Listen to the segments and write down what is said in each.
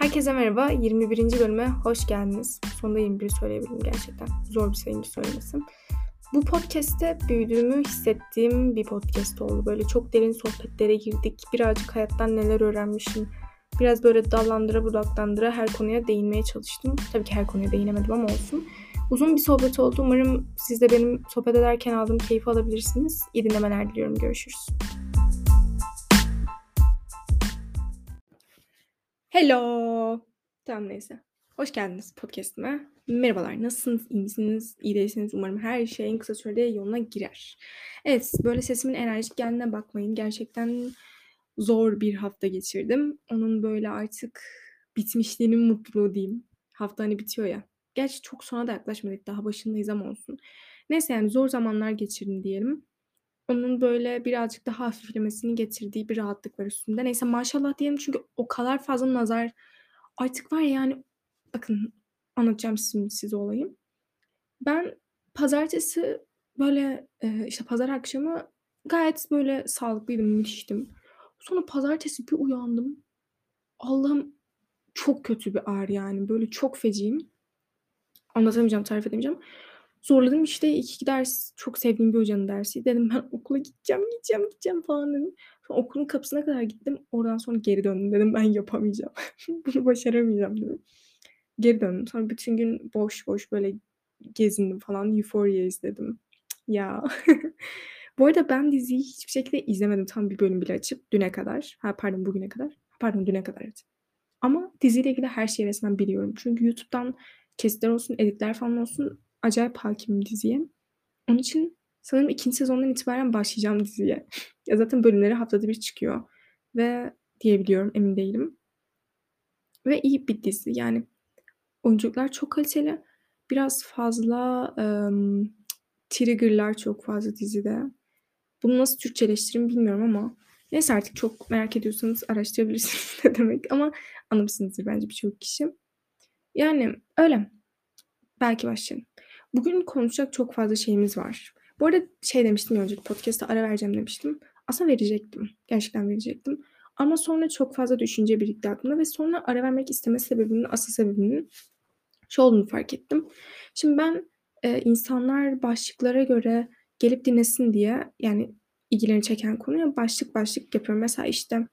Herkese merhaba. 21. bölüme hoş geldiniz. Sonunda 21 söyleyebilirim gerçekten. Zor bir sayınca söylemesim. Bu podcast'te büyüdüğümü hissettiğim bir podcast oldu. Böyle çok derin sohbetlere girdik. Birazcık hayattan neler öğrenmişim. Biraz böyle dallandıra budaklandıra her konuya değinmeye çalıştım. Tabii ki her konuya değinemedim ama olsun. Uzun bir sohbet oldu. Umarım siz de benim sohbet ederken aldığım keyfi alabilirsiniz. İyi dinlemeler diliyorum. Görüşürüz. Hello. Tamam neyse. Hoş geldiniz podcastime. Merhabalar. Nasılsınız? İyi misiniz? İyi değilsiniz. Umarım her şey en kısa sürede yoluna girer. Evet, böyle sesimin enerjik geldiğine bakmayın. Gerçekten zor bir hafta geçirdim. Onun böyle artık bitmişliğinin mutluluğu diyeyim. Hafta hani bitiyor ya. Gerçi çok sona da yaklaşmadık. Daha başındayız ama olsun. Neyse yani zor zamanlar geçirdim diyelim onun böyle birazcık daha hafiflemesini getirdiği bir rahatlık var üstünde. Neyse maşallah diyelim çünkü o kadar fazla nazar artık var ya yani bakın anlatacağım şimdi size olayım. Ben pazartesi böyle e, işte pazar akşamı gayet böyle sağlıklıydım, müthiştim. Sonra pazartesi bir uyandım. Allah'ım çok kötü bir ağrı yani. Böyle çok feciyim. Anlatamayacağım, tarif edemeyeceğim. Zorladım işte iki ders çok sevdiğim bir hocanın dersi. Dedim ben okula gideceğim, gideceğim, gideceğim falan dedim. Sonra okulun kapısına kadar gittim. Oradan sonra geri döndüm. Dedim ben yapamayacağım. Bunu başaramayacağım dedim. Geri döndüm. Sonra bütün gün boş boş böyle gezindim falan. Euphoria izledim. Ya. Bu arada ben diziyi hiçbir şekilde izlemedim. Tam bir bölüm bile açıp düne kadar. Ha pardon bugüne kadar. Pardon düne kadar evet. Ama diziyle ilgili her şeyi resmen biliyorum. Çünkü YouTube'dan kesitler olsun, editler falan olsun acayip hakimim diziye. Onun için sanırım ikinci sezondan itibaren başlayacağım diziye. ya zaten bölümleri haftada bir çıkıyor. Ve diyebiliyorum emin değilim. Ve iyi bir dizi. Yani oyunculuklar çok kaliteli. Biraz fazla um, triggerlar çok fazla dizide. Bunu nasıl Türkçeleştiririm bilmiyorum ama neyse artık çok merak ediyorsanız araştırabilirsiniz ne demek ama anlamışsınızdır bence birçok kişi. Yani öyle. Belki başlayalım. Bugün konuşacak çok fazla şeyimiz var. Bu arada şey demiştim ya önceki podcast'ta ara vereceğim demiştim. Aslında verecektim. Gerçekten verecektim. Ama sonra çok fazla düşünce birikti aklımda ve sonra ara vermek isteme sebebinin, asıl sebebinin şu olduğunu fark ettim. Şimdi ben e, insanlar başlıklara göre gelip dinlesin diye yani ilgilerini çeken konuya başlık başlık yapıyorum. Mesela işte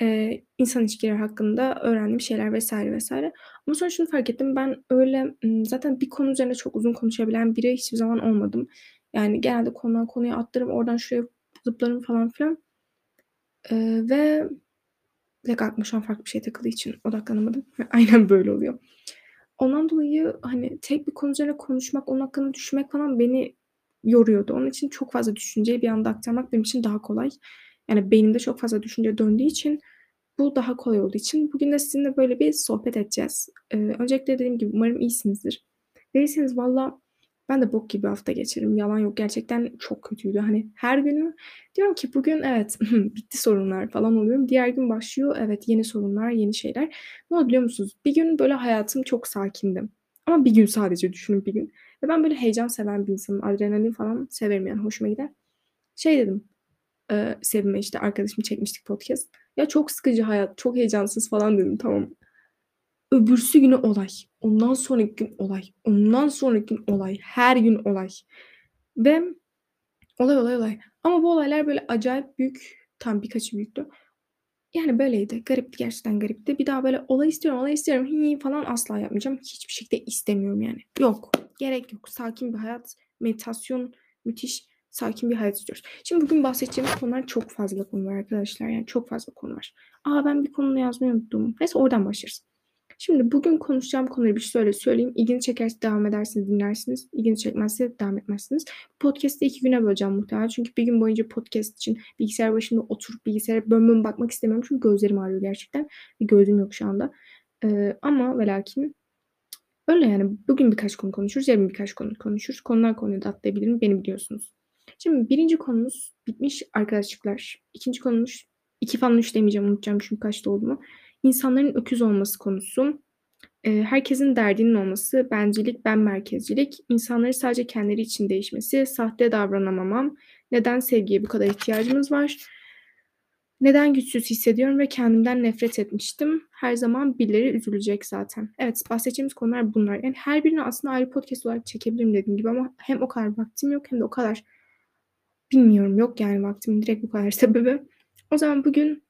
e, insan ilişkileri hakkında öğrendiğim şeyler vesaire vesaire. Ama sonra şunu fark ettim. Ben öyle zaten bir konu üzerine çok uzun konuşabilen biri hiçbir zaman olmadım. Yani genelde konudan konuya atlarım. Oradan şuraya zıplarım falan filan. E, ve bir aklıma şu an farklı bir şey takıldığı için odaklanamadım. Aynen böyle oluyor. Ondan dolayı hani tek bir konu üzerine konuşmak, onun hakkında düşünmek falan beni yoruyordu. Onun için çok fazla düşünceyi bir anda aktarmak benim için daha kolay. Yani beynimde çok fazla düşünce döndüğü için bu daha kolay olduğu için bugün de sizinle böyle bir sohbet edeceğiz. Ee, öncelikle dediğim gibi umarım iyisinizdir. Değilseniz valla ben de bok gibi hafta geçirdim. Yalan yok gerçekten çok kötüydü. Hani her günü diyorum ki bugün evet bitti sorunlar falan oluyorum. Diğer gün başlıyor evet yeni sorunlar yeni şeyler. Ne oldu biliyor musunuz? Bir gün böyle hayatım çok sakindim. Ama bir gün sadece düşünün bir gün. Ve ben böyle heyecan seven bir insanım. Adrenalin falan severim yani hoşuma gider. Şey dedim e, Sevim'e işte arkadaşımı çekmiştik podcast. Ya çok sıkıcı hayat, çok heyecansız falan dedim tamam. Öbürsü günü olay. Ondan sonraki gün olay. Ondan sonraki gün olay. Her gün olay. Ve olay olay olay. Ama bu olaylar böyle acayip büyük. Tam birkaçı büyüktü. Yani böyleydi. Garipti gerçekten garipti. Bir daha böyle olay istiyorum, olay istiyorum hi falan asla yapmayacağım. Hiçbir şekilde istemiyorum yani. Yok. Gerek yok. Sakin bir hayat, meditasyon müthiş sakin bir hayat istiyoruz. Şimdi bugün bahsedeceğimiz konular çok fazla konu var arkadaşlar. Yani çok fazla konu var. Aa ben bir konunu yazmayı unuttum. Neyse oradan başlarız. Şimdi bugün konuşacağım konuyu bir şöyle söyleyeyim. İlgini çekerse devam edersiniz, dinlersiniz. İlgini çekmezse devam etmezsiniz. Podcast'ı iki güne böleceğim muhtemelen. Çünkü bir gün boyunca podcast için bilgisayar başında oturup bilgisayara bölüm bakmak istemiyorum. Çünkü gözlerim ağrıyor gerçekten. Gözüm yok şu anda. Ee, ama ve lakin öyle yani. Bugün birkaç konu konuşuruz. Yarın birkaç konu konuşuruz. Konular konuyu da atlayabilirim. Beni biliyorsunuz. Şimdi birinci konumuz bitmiş arkadaşlıklar. İkinci konumuz iki falan üç demeyeceğim unutacağım çünkü kaçta olduğumu. İnsanların öküz olması konusu. herkesin derdinin olması, bencillik, ben merkezcilik, insanları sadece kendileri için değişmesi, sahte davranamamam, neden sevgiye bu kadar ihtiyacımız var, Neden güçsüz hissediyorum ve kendimden nefret etmiştim? Her zaman birileri üzülecek zaten. Evet bahsedeceğimiz konular bunlar. Yani her birini aslında ayrı podcast olarak çekebilirim dediğim gibi ama hem o kadar vaktim yok hem de o kadar bilmiyorum yok yani vaktimin direkt bu kadar sebebi. O zaman bugün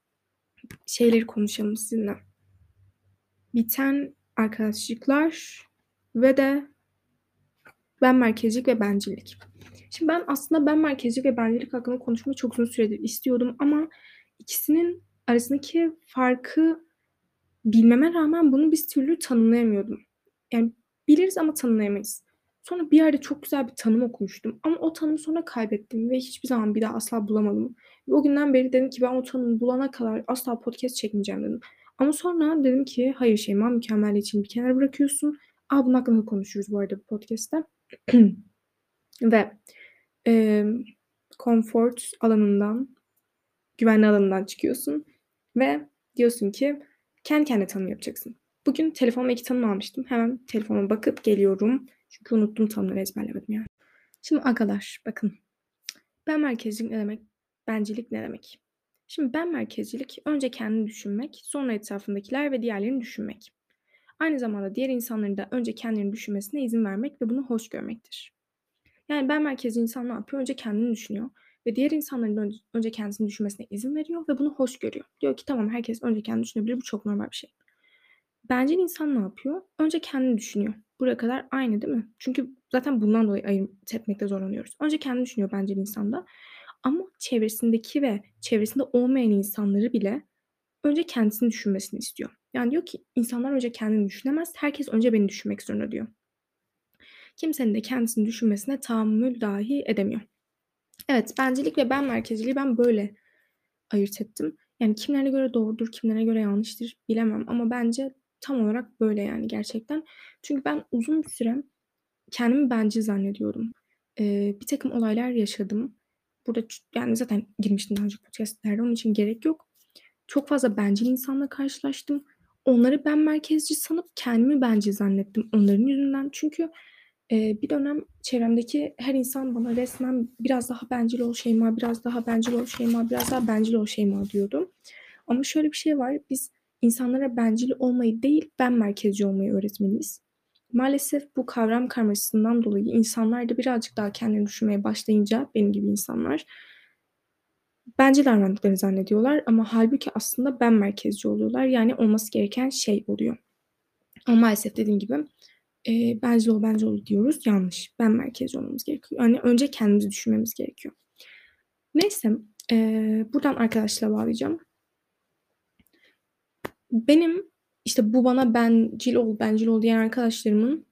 şeyleri konuşalım sizinle. Biten arkadaşlıklar ve de ben merkezcilik ve bencillik. Şimdi ben aslında ben merkezcilik ve bencillik hakkında konuşmayı çok uzun süredir istiyordum ama ikisinin arasındaki farkı bilmeme rağmen bunu bir türlü tanımlayamıyordum. Yani biliriz ama tanımlayamayız. Sonra bir yerde çok güzel bir tanım okumuştum ama o tanımı sonra kaybettim ve hiçbir zaman bir daha asla bulamadım. Ve o günden beri dedim ki ben o tanımı bulana kadar asla podcast çekmeyeceğim dedim. Ama sonra dedim ki hayır Şeyma mükemmel için bir kenara bırakıyorsun. Aa bunun hakkında konuşuruz bu arada bu podcast'te. ve e, comfort alanından, güvenli alanından çıkıyorsun ve diyorsun ki kendi kendine tanım yapacaksın. Bugün telefonuma iki tanım almıştım. Hemen telefonuma bakıp geliyorum. Çünkü unuttum tanımları ezberlemedim yani. Şimdi arkadaş bakın. Ben merkezcilik ne demek? Bencilik ne demek? Şimdi ben merkezcilik önce kendini düşünmek, sonra etrafındakiler ve diğerlerini düşünmek. Aynı zamanda diğer insanların da önce kendilerini düşünmesine izin vermek ve bunu hoş görmektir. Yani ben merkezci insan ne yapıyor? Önce kendini düşünüyor ve diğer insanların önce kendisini düşünmesine izin veriyor ve bunu hoş görüyor. Diyor ki tamam herkes önce kendini düşünebilir bu çok normal bir şey. Bencil insan ne yapıyor? Önce kendini düşünüyor. Buraya kadar aynı değil mi? Çünkü zaten bundan dolayı ayırt etmekte zorlanıyoruz. Önce kendini düşünüyor bencil insanda. Ama çevresindeki ve çevresinde olmayan insanları bile önce kendisini düşünmesini istiyor. Yani diyor ki insanlar önce kendini düşünemez, herkes önce beni düşünmek zorunda diyor. Kimsenin de kendisini düşünmesine tahammül dahi edemiyor. Evet, bencilik ve ben merkezciliği ben böyle ayırt ettim. Yani kimlerine göre doğrudur, kimlerine göre yanlıştır bilemem ama bence tam olarak böyle yani gerçekten. Çünkü ben uzun bir süre kendimi bencil zannediyordum. Ee, bir takım olaylar yaşadım. Burada yani zaten girmiştim daha önce podcastlerde onun için gerek yok. Çok fazla bencil insanla karşılaştım. Onları ben merkezci sanıp kendimi bencil zannettim onların yüzünden. Çünkü e, bir dönem çevremdeki her insan bana resmen biraz daha bencil ol Şeyma, biraz daha bencil ol Şeyma, biraz daha bencil ol Şeyma diyordu. Ama şöyle bir şey var. Biz insanlara bencil olmayı değil, ben merkezci olmayı öğretmeliyiz. Maalesef bu kavram karmaşasından dolayı insanlar da birazcık daha kendini düşünmeye başlayınca benim gibi insanlar bence davrandıklarını zannediyorlar ama halbuki aslında ben merkezci oluyorlar. Yani olması gereken şey oluyor. Ama maalesef dediğim gibi e, bencil ol bencil ol diyoruz. Yanlış. Ben merkezci olmamız gerekiyor. Yani önce kendimizi düşünmemiz gerekiyor. Neyse e, buradan arkadaşlara bağlayacağım. Benim işte bu bana bencil ol bencil ol diyen arkadaşlarımın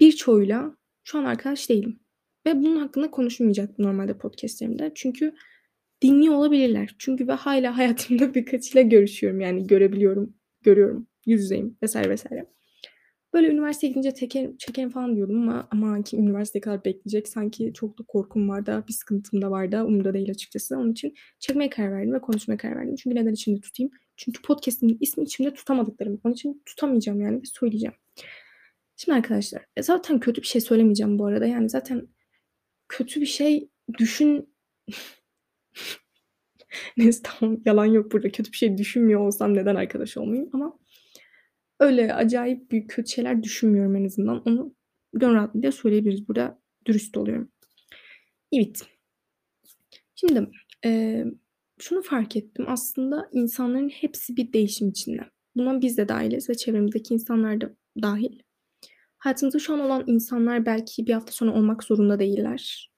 birçoğuyla şu an arkadaş değilim. Ve bunun hakkında konuşmayacaktım normalde podcastlerimde. Çünkü dinliyor olabilirler. Çünkü ve hala hayatımda birkaçıyla görüşüyorum. Yani görebiliyorum, görüyorum, yüz yüzeyim vesaire vesaire. Böyle üniversiteye gidince teker, çekerim falan diyordum ama aman ki üniversite kadar bekleyecek. Sanki çok da korkum var da bir sıkıntım da var da umurda değil açıkçası. Onun için çekmeye karar verdim ve konuşmaya karar verdim. Çünkü neden içimde tutayım? Çünkü podcast'imin ismi içimde tutamadıklarım. Onun için tutamayacağım yani ve söyleyeceğim. Şimdi arkadaşlar e, zaten kötü bir şey söylemeyeceğim bu arada. Yani zaten kötü bir şey düşün... Neyse tamam yalan yok burada. Kötü bir şey düşünmüyor olsam neden arkadaş olmayayım ama öyle acayip büyük kötü şeyler düşünmüyorum en azından. Onu gönül rahatlığıyla söyleyebiliriz. Burada dürüst oluyorum. Evet. Şimdi e, şunu fark ettim. Aslında insanların hepsi bir değişim içinde. Buna biz de dahiliz ve çevremizdeki insanlar da dahil. Hayatımızda şu an olan insanlar belki bir hafta sonra olmak zorunda değiller.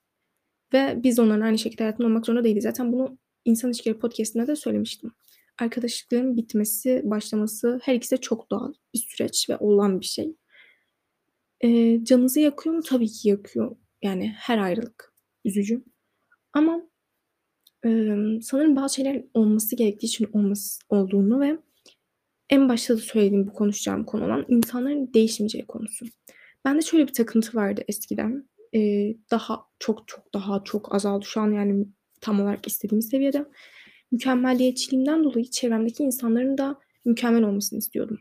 Ve biz onların aynı şekilde hayatında olmak zorunda değiliz. Zaten bunu İnsan İlişkileri Podcast'inde de söylemiştim. Arkadaşlıkların bitmesi, başlaması her ikisi de çok doğal bir süreç ve olan bir şey. Ee, canınızı yakıyor mu? Tabii ki yakıyor. Yani her ayrılık üzücü. Ama e, sanırım bazı şeyler olması gerektiği için olması olduğunu ve en başta da söylediğim bu konuşacağım konu olan insanların değişmeyeceği konusu. Bende şöyle bir takıntı vardı eskiden. Ee, daha çok çok daha çok azaldı şu an yani tam olarak istediğim seviyede. Mükemmelliyetçiliğimden dolayı çevremdeki insanların da mükemmel olmasını istiyordum.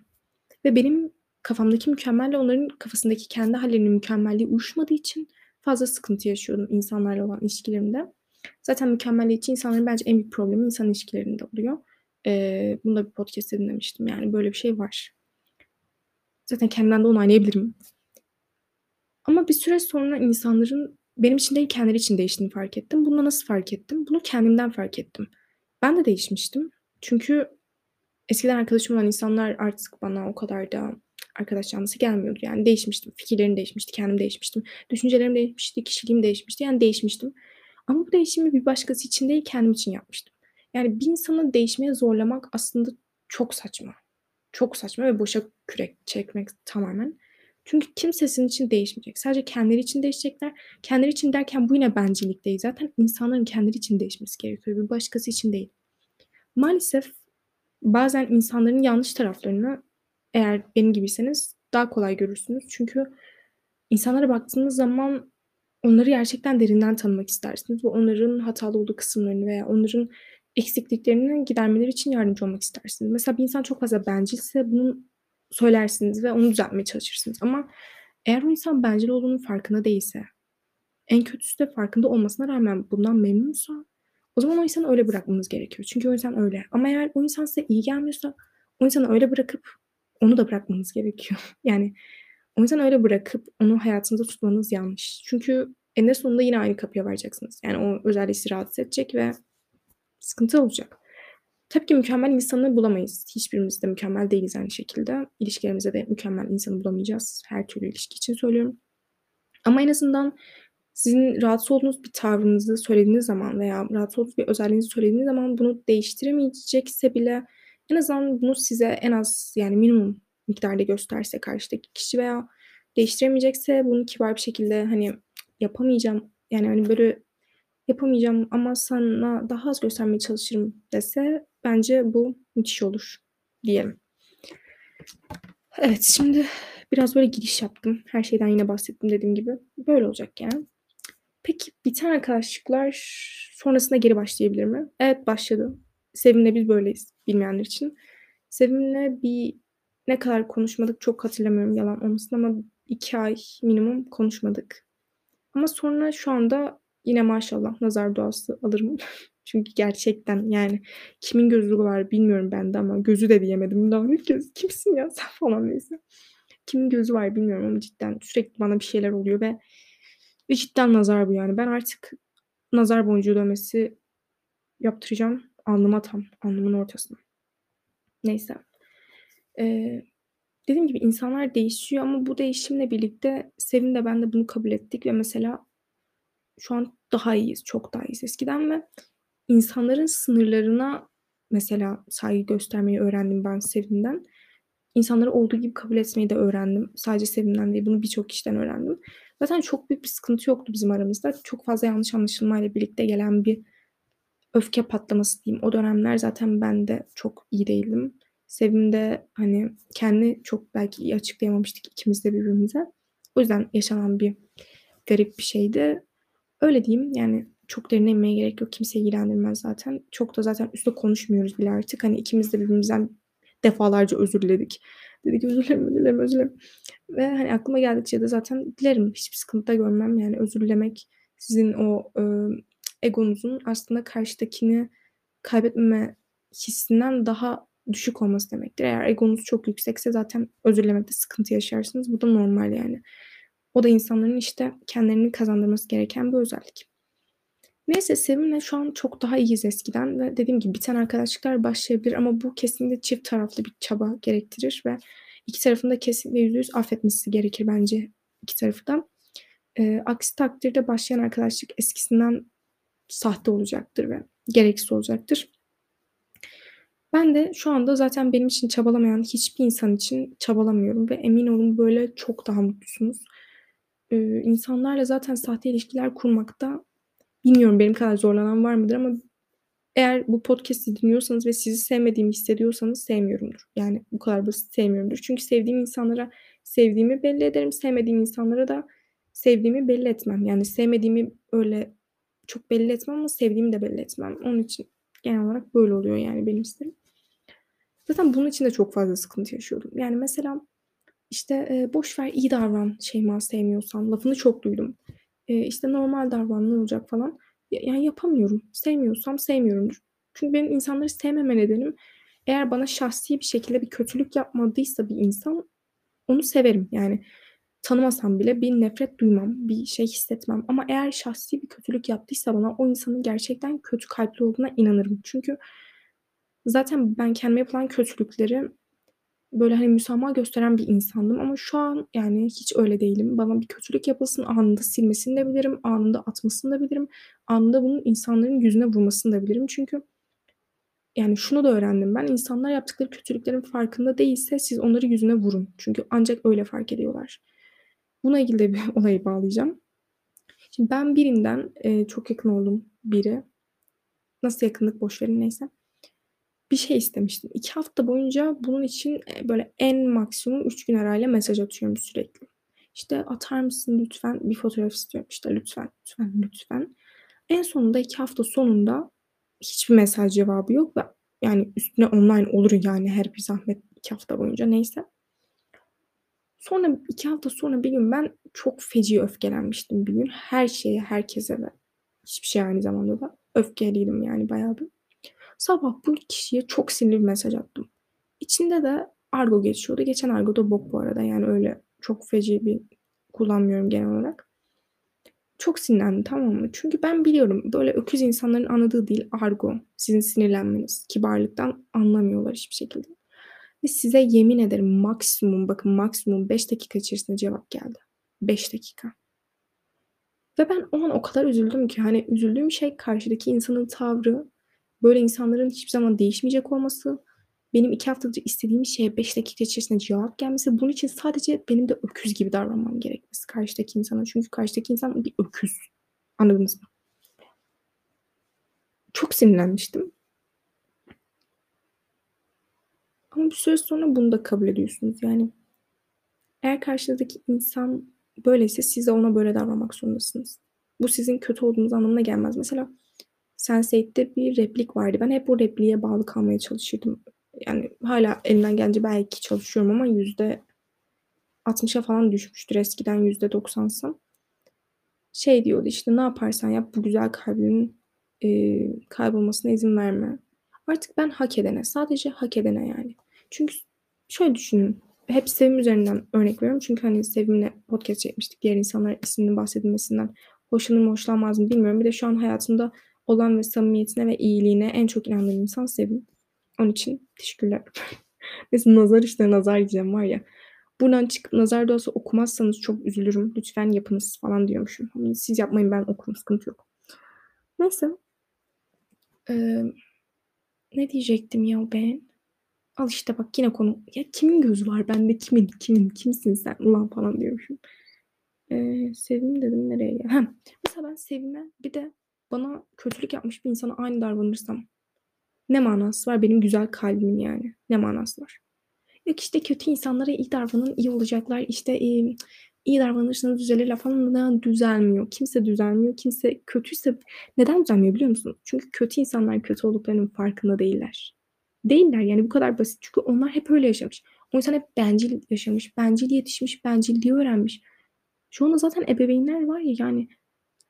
Ve benim kafamdaki mükemmelle onların kafasındaki kendi hallerinin mükemmelliği uyuşmadığı için fazla sıkıntı yaşıyordum insanlarla olan ilişkilerimde. Zaten mükemmeliyetçi insanların bence en büyük problemi insan ilişkilerinde oluyor. Eee, bunu da bir podcast'te dinlemiştim. Yani böyle bir şey var. Zaten kendimden de onaylayabilirim. Ama bir süre sonra insanların benim için değil kendileri için değiştiğini fark ettim. Bunu nasıl fark ettim? Bunu kendimden fark ettim. Ben de değişmiştim. Çünkü eskiden arkadaşım olan insanlar artık bana o kadar da arkadaş canlısı gelmiyordu. Yani değişmiştim. Fikirlerim değişmişti, kendim değişmiştim. Düşüncelerim değişmişti, kişiliğim değişmişti. Yani değişmiştim. Ama bu değişimi bir başkası için değil kendim için yapmıştım. Yani bir insanı değişmeye zorlamak aslında çok saçma. Çok saçma ve boşa kürek çekmek tamamen. Çünkü kimse sizin için değişmeyecek. Sadece kendileri için değişecekler. Kendileri için derken bu yine bencillik değil. Zaten insanların kendileri için değişmesi gerekiyor. Bir başkası için değil. Maalesef bazen insanların yanlış taraflarını eğer benim gibiyseniz daha kolay görürsünüz. Çünkü insanlara baktığınız zaman onları gerçekten derinden tanımak istersiniz ve onların hatalı olduğu kısımlarını veya onların eksikliklerini gidermeleri için yardımcı olmak istersiniz. Mesela bir insan çok fazla bencilse bunu söylersiniz ve onu düzeltmeye çalışırsınız. Ama eğer o insan bencil olduğunun farkında değilse, en kötüsü de farkında olmasına rağmen bundan memnunsa o zaman o insanı öyle bırakmanız gerekiyor. Çünkü o insan öyle. Ama eğer o insan size iyi gelmiyorsa o insanı öyle bırakıp onu da bırakmanız gerekiyor. Yani o yüzden öyle bırakıp onu hayatınızda tutmanız yanlış. Çünkü eninde sonunda yine aynı kapıya varacaksınız. Yani o özelliği sizi rahatsız edecek ve sıkıntı olacak. Tabii ki mükemmel insanı bulamayız. Hiçbirimiz de mükemmel değiliz aynı şekilde. İlişkilerimizde de mükemmel insanı bulamayacağız. Her türlü ilişki için söylüyorum. Ama en azından sizin rahatsız olduğunuz bir tavrınızı söylediğiniz zaman veya rahatsız olduğunuz bir özelliğinizi söylediğiniz zaman bunu değiştiremeyecekse bile en azından bunu size en az yani minimum miktarda gösterse karşıdaki kişi veya değiştiremeyecekse bunu kibar bir şekilde hani yapamayacağım yani hani böyle yapamayacağım ama sana daha az göstermeye çalışırım dese bence bu müthiş olur diyelim. Evet şimdi biraz böyle giriş yaptım. Her şeyden yine bahsettim dediğim gibi. Böyle olacak yani. Peki biten arkadaşlıklar sonrasında geri başlayabilir mi? Evet başladı. Sevim'le biz böyleyiz bilmeyenler için. Sevim'le bir ne kadar konuşmadık çok hatırlamıyorum yalan olmasın ama iki ay minimum konuşmadık. Ama sonra şu anda yine maşallah nazar duası alırım. Çünkü gerçekten yani kimin gözü var bilmiyorum ben de ama gözü de diyemedim daha ilk kez. Kimsin ya sen falan neyse. Kimin gözü var bilmiyorum ama cidden sürekli bana bir şeyler oluyor ve, ve cidden nazar bu yani. Ben artık nazar boncuğu dövmesi yaptıracağım. Alnıma tam. Alnımın ortasına. Neyse. Ee, dediğim gibi insanlar değişiyor ama bu değişimle birlikte Sevin de ben de bunu kabul ettik ve mesela şu an daha iyiyiz. Çok daha iyiyiz eskiden ve insanların sınırlarına mesela saygı göstermeyi öğrendim ben Sevin'den. İnsanları olduğu gibi kabul etmeyi de öğrendim. Sadece Sevin'den değil bunu birçok kişiden öğrendim. Zaten çok büyük bir sıkıntı yoktu bizim aramızda. Çok fazla yanlış anlaşılmayla birlikte gelen bir öfke patlaması diyeyim. O dönemler zaten ben de çok iyi değildim. Sevim de hani kendi çok belki iyi açıklayamamıştık ikimiz de birbirimize. O yüzden yaşanan bir garip bir şeydi. Öyle diyeyim yani çok derine inmeye gerek yok. Kimseyi ilgilendirmez zaten. Çok da zaten üstte konuşmuyoruz bile artık. Hani ikimiz de birbirimizden defalarca özür diledik. Dedik özür dilerim, özür dilerim, özür dilerim. Ve hani aklıma geldikçe de zaten dilerim. Hiçbir sıkıntı da görmem. Yani özür dilemek sizin o e, egonuzun aslında karşıdakini kaybetmeme hissinden daha düşük olması demektir. Eğer egonuz çok yüksekse zaten özür sıkıntı yaşarsınız. Bu da normal yani. O da insanların işte kendilerini kazandırması gereken bir özellik. Neyse Sevim'le şu an çok daha iyiyiz eskiden ve dediğim gibi biten arkadaşlıklar başlayabilir ama bu kesinlikle çift taraflı bir çaba gerektirir ve iki tarafın da kesinlikle yüzde yüz affetmesi gerekir bence iki tarafı da. E, aksi takdirde başlayan arkadaşlık eskisinden sahte olacaktır ve gereksiz olacaktır. Ben de şu anda zaten benim için çabalamayan hiçbir insan için çabalamıyorum ve emin olun böyle çok daha mutlusunuz. Ee, insanlarla zaten sahte ilişkiler kurmakta bilmiyorum benim kadar zorlanan var mıdır ama eğer bu podcast'i dinliyorsanız ve sizi sevmediğimi hissediyorsanız sevmiyorumdur. Yani bu kadar basit sevmiyorumdur. Çünkü sevdiğim insanlara sevdiğimi belli ederim. Sevmediğim insanlara da sevdiğimi belli etmem. Yani sevmediğimi öyle çok belli etmem ama sevdiğimi de belli etmem. Onun için genel olarak böyle oluyor yani benim isterim. Zaten bunun için de çok fazla sıkıntı yaşıyordum. Yani mesela işte e, boş ver iyi davran Şeyma sevmiyorsan lafını çok duydum. E, işte normal davran ne olacak falan. yani yapamıyorum. Sevmiyorsam sevmiyorumdur. Çünkü benim insanları sevmeme nedenim eğer bana şahsi bir şekilde bir kötülük yapmadıysa bir insan onu severim. Yani tanımasam bile bir nefret duymam, bir şey hissetmem. Ama eğer şahsi bir kötülük yaptıysa bana o insanın gerçekten kötü kalpli olduğuna inanırım. Çünkü zaten ben kendime yapılan kötülükleri böyle hani müsamaha gösteren bir insandım ama şu an yani hiç öyle değilim. Bana bir kötülük yapılsın anında silmesini de bilirim, anında atmasını da bilirim, anında bunun insanların yüzüne vurmasını da bilirim. Çünkü yani şunu da öğrendim ben insanlar yaptıkları kötülüklerin farkında değilse siz onları yüzüne vurun. Çünkü ancak öyle fark ediyorlar. Buna ilgili de bir olayı bağlayacağım. Şimdi ben birinden e, çok yakın oldum biri. Nasıl yakınlık boş neyse bir şey istemiştim. İki hafta boyunca bunun için e, böyle en maksimum üç gün arayla mesaj atıyorum sürekli. İşte atar mısın lütfen bir fotoğraf istiyorum. İşte lütfen, lütfen, lütfen. En sonunda iki hafta sonunda hiçbir mesaj cevabı yok ve yani üstüne online olur yani her bir zahmet iki hafta boyunca neyse. Sonra iki hafta sonra bir gün ben çok feci öfkelenmiştim bir gün. Her şeye, herkese ve hiçbir şey aynı zamanda da öfkeliydim yani bayağı bir. Sabah bu kişiye çok sinirli bir mesaj attım. İçinde de argo geçiyordu. Geçen argo da bok bu arada. Yani öyle çok feci bir kullanmıyorum genel olarak. Çok sinirlendim tamam mı? Çünkü ben biliyorum böyle öküz insanların anladığı değil argo. Sizin sinirlenmeniz. Kibarlıktan anlamıyorlar hiçbir şekilde. Ve size yemin ederim maksimum bakın maksimum 5 dakika içerisinde cevap geldi. 5 dakika. Ve ben o an o kadar üzüldüm ki hani üzüldüğüm şey karşıdaki insanın tavrı Böyle insanların hiçbir zaman değişmeyecek olması, benim iki haftadır istediğim şeye beş dakika içerisinde cevap gelmesi, bunun için sadece benim de öküz gibi davranmam gerekmesi karşıdaki insana. Çünkü karşıdaki insan bir öküz. Anladınız mı? Çok sinirlenmiştim. Ama bir süre sonra bunu da kabul ediyorsunuz. Yani eğer karşıdaki insan böyleyse siz de ona böyle davranmak zorundasınız. Bu sizin kötü olduğunuz anlamına gelmez. Mesela Sense8'de bir replik vardı. Ben hep o repliğe bağlı kalmaya çalışırdım. Yani hala elimden gelince belki çalışıyorum ama yüzde 60'a falan düşmüştür eskiden yüzde 90'sa. Şey diyordu işte ne yaparsan yap bu güzel kalbinin e, kaybolmasına izin verme. Artık ben hak edene, sadece hak edene yani. Çünkü şöyle düşünün. Hep Sevim üzerinden örnek veriyorum. Çünkü hani Sevim'le podcast çekmiştik. Diğer insanlar isminin bahsedilmesinden hoşlanır mı hoşlanmaz mı bilmiyorum. Bir de şu an hayatımda olan ve samimiyetine ve iyiliğine en çok inandığım insan Sevin. Onun için teşekkürler. Mesela nazar işte nazar diyeceğim var ya. Buradan çıkıp nazar duası okumazsanız çok üzülürüm. Lütfen yapınız falan diyormuşum. Siz yapmayın ben okurum sıkıntı yok. Neyse. Ee, ne diyecektim ya ben? Al işte bak yine konu. Ya kimin gözü var bende? Kimin? Kimin? Kimsin sen? Ulan falan diyormuşum. Ee, sevim dedim nereye ya? Mesela ben sevime bir de bana kötülük yapmış bir insana aynı davranırsam ne manası var benim güzel kalbimin yani? Ne manası var? Yok işte kötü insanlara iyi davranın, iyi olacaklar. İşte iyi, iyi davranırsanız düzelirler falan. Neden düzelmiyor? Kimse düzelmiyor. Kimse kötüyse neden düzelmiyor biliyor musun? Çünkü kötü insanlar kötü olduklarının farkında değiller. Değiller yani bu kadar basit. Çünkü onlar hep öyle yaşamış. O insan hep bencil yaşamış, bencil yetişmiş, bencilliği öğrenmiş. Şu anda zaten ebeveynler var ya yani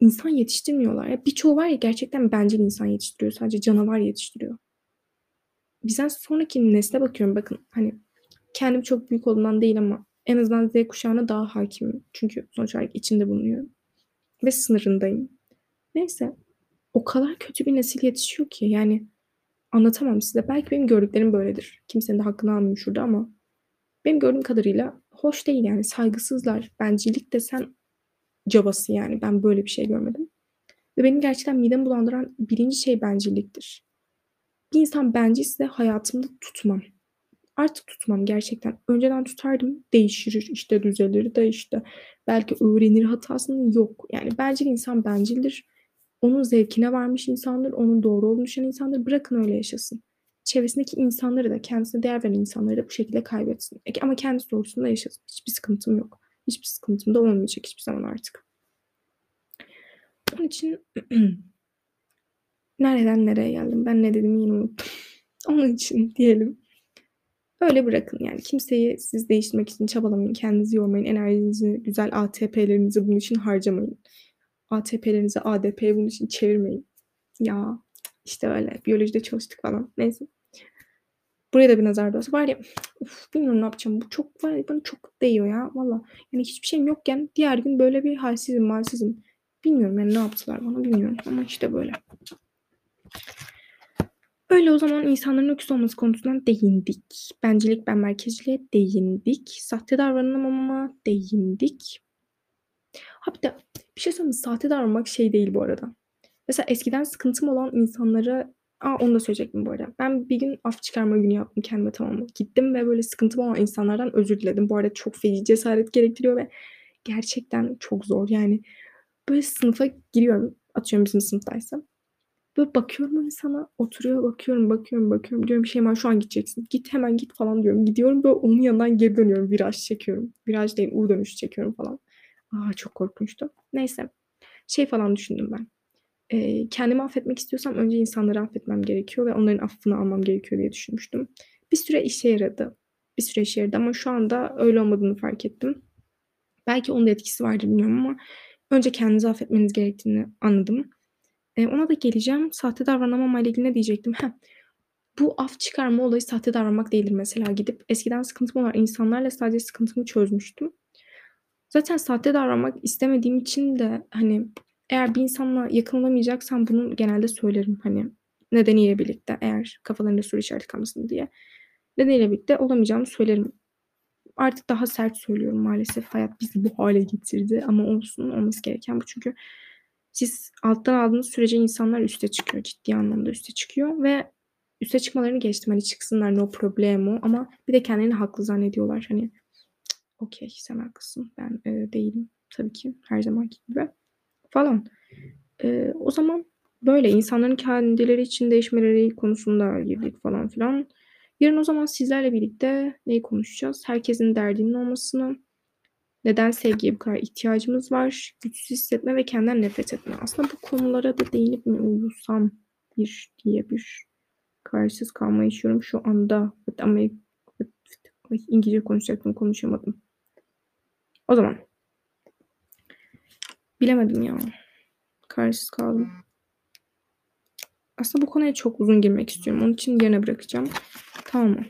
insan yetiştirmiyorlar. Ya birçoğu var ya gerçekten bencil insan yetiştiriyor. Sadece canavar yetiştiriyor. Bizden sonraki nesle bakıyorum. Bakın hani kendim çok büyük olduğundan değil ama en azından Z kuşağına daha hakimim. Çünkü sonuç olarak içinde bulunuyorum. Ve sınırındayım. Neyse. O kadar kötü bir nesil yetişiyor ki yani anlatamam size. Belki benim gördüklerim böyledir. Kimsenin de hakkını almayayım şurada ama benim gördüğüm kadarıyla hoş değil yani saygısızlar. Bencillik desen cabası yani. Ben böyle bir şey görmedim. Ve benim gerçekten midemi bulandıran birinci şey bencilliktir. Bir insan bencilse hayatımda tutmam. Artık tutmam gerçekten. Önceden tutardım. Değişir işte düzelir de işte belki öğrenir hatasını yok. Yani bencil insan bencildir. Onun zevkine varmış insandır. Onun doğru olduğunu düşünen insandır. Bırakın öyle yaşasın. Çevresindeki insanları da kendisine değer veren insanları da bu şekilde kaybetsin. Ama kendisi doğrusunda yaşasın. Hiçbir sıkıntım yok. Hiçbir sıkıntım da olmayacak hiçbir zaman artık. Onun için nereden nereye geldim? Ben ne dedim yine unuttum. Onun için diyelim. Öyle bırakın yani. Kimseyi siz değiştirmek için çabalamayın. Kendinizi yormayın. Enerjinizi, güzel ATP'lerinizi bunun için harcamayın. ATP'lerinizi ADP'ye bunun için çevirmeyin. Ya işte öyle biyolojide çalıştık falan. Neyse. Buraya da bir nazar doğası var ya. Uf, bilmiyorum ne yapacağım. Bu çok var bana çok değiyor ya. Valla. Yani hiçbir şeyim yokken diğer gün böyle bir halsizim malsizim. Bilmiyorum yani ne yaptılar bana bilmiyorum. Ama işte böyle. Öyle o zaman insanların öküz olması konusuna değindik. Bencilik, ben merkezciliğe değindik. Sahte davranamama değindik. Ha bir de bir şey söyleyeyim Sahte davranmak şey değil bu arada. Mesela eskiden sıkıntım olan insanlara Aa, onu da söyleyecektim bu arada. Ben bir gün af çıkarma günü yaptım kendime tamam mı? Gittim ve böyle sıkıntım olan insanlardan özür diledim. Bu arada çok feci cesaret gerektiriyor ve gerçekten çok zor. Yani böyle sınıfa giriyorum. Atıyorum bizim sınıftaysa. Böyle bakıyorum hani sana oturuyor bakıyorum bakıyorum bakıyorum diyorum şey var şu an gideceksin. Git hemen git falan diyorum. Gidiyorum böyle onun yanından geri dönüyorum. Viraj çekiyorum. Viraj değil U dönüş çekiyorum falan. Aa çok korkunçtu. Neyse. Şey falan düşündüm ben. Ee, kendimi affetmek istiyorsam önce insanları affetmem gerekiyor ve onların affını almam gerekiyor diye düşünmüştüm. Bir süre işe yaradı. Bir süre işe yaradı ama şu anda öyle olmadığını fark ettim. Belki onun da etkisi vardır bilmiyorum ama önce kendinizi affetmeniz gerektiğini anladım. E, ona da geleceğim. Sahte davranamama ile ilgili ne diyecektim? Heh. Bu af çıkarma olayı sahte davranmak değildir mesela. Gidip eskiden sıkıntım olan insanlarla sadece sıkıntımı çözmüştüm. Zaten sahte davranmak istemediğim için de hani eğer bir insanla yakın olamayacaksam bunu genelde söylerim. Hani nedeniyle birlikte eğer kafalarında soru işareti kalmasın diye. Nedeniyle birlikte olamayacağımı söylerim. Artık daha sert söylüyorum maalesef. Hayat bizi bu hale getirdi ama olsun olması gereken bu. Çünkü siz alttan aldığınız sürece insanlar üste çıkıyor. Ciddi anlamda üste çıkıyor ve üste çıkmalarını geçtim. Hani çıksınlar no problemo ama bir de kendilerini haklı zannediyorlar. Hani okey sen haklısın ben e, değilim tabii ki her zamanki gibi falan. E, o zaman böyle insanların kendileri için değişmeleri konusunda girdik falan filan. Yarın o zaman sizlerle birlikte neyi konuşacağız? Herkesin derdinin olmasını, neden sevgiye bu kadar ihtiyacımız var? Güçsüz hissetme ve kendinden nefret etme. Aslında bu konulara da değinip mi uyusam bir diye bir kararsız kalma yaşıyorum şu anda. Ama İngilizce konuşacaktım konuşamadım. O zaman. Bilemedim ya. Kararsız kaldım. Aslında bu konuya çok uzun girmek istiyorum. Onun için yerine bırakacağım. Tamam mı?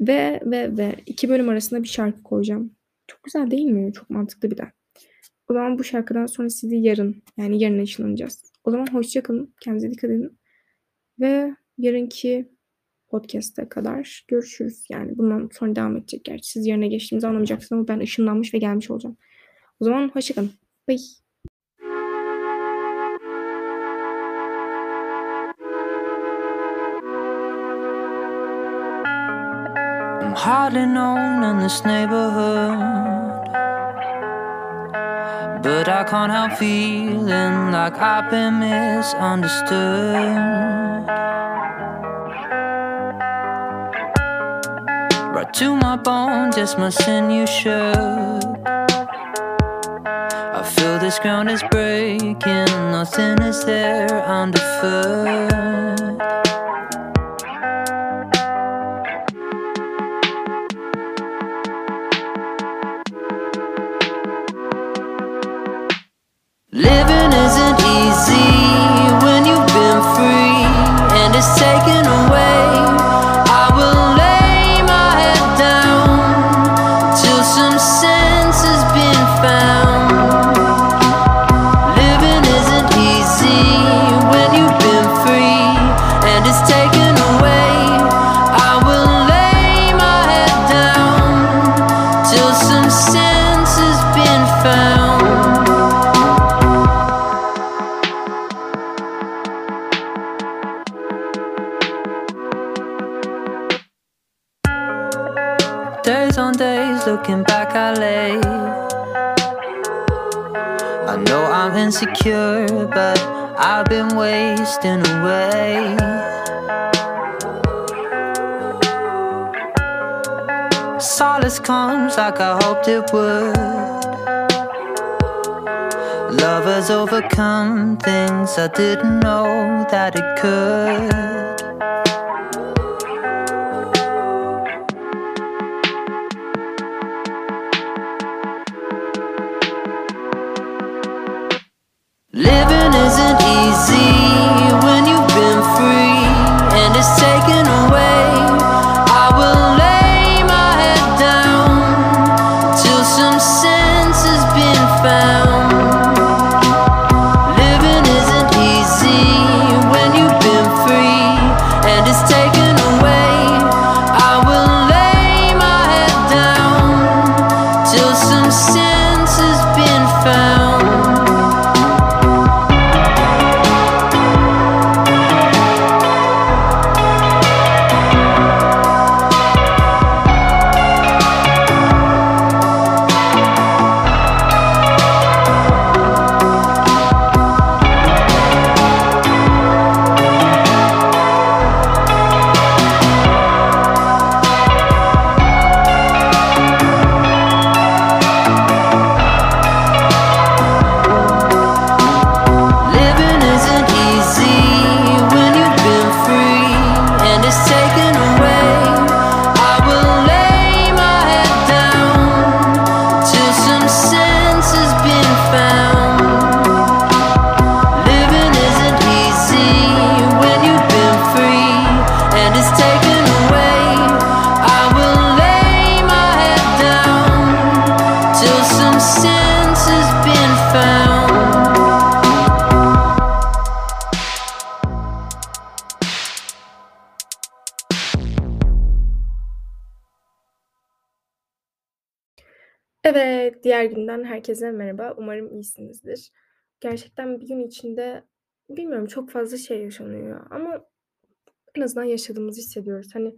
Ve ve ve iki bölüm arasında bir şarkı koyacağım. Çok güzel değil mi? Çok mantıklı bir de. O zaman bu şarkıdan sonra sizi yarın yani yarın ışınlanacağız. O zaman hoşçakalın. Kendinize dikkat edin. Ve yarınki podcast'e kadar görüşürüz. Yani bundan sonra devam edecek. Gerçi siz yerine geçtiğimizi anlamayacaksınız ama ben ışınlanmış ve gelmiş olacağım. O zaman hoşçakalın. Bye. Hardly known in this neighborhood. But I can't help feeling like I've been misunderstood. Right to my bones, yes, my sinew shook. I feel this ground is breaking, nothing is there underfoot. Living isn't easy when you've been free and it's taken away. It would. Love has overcome things I didn't know that it could. Living isn't easy herkese merhaba. Umarım iyisinizdir. Gerçekten bir gün içinde bilmiyorum çok fazla şey yaşanıyor ama en azından yaşadığımızı hissediyoruz. Hani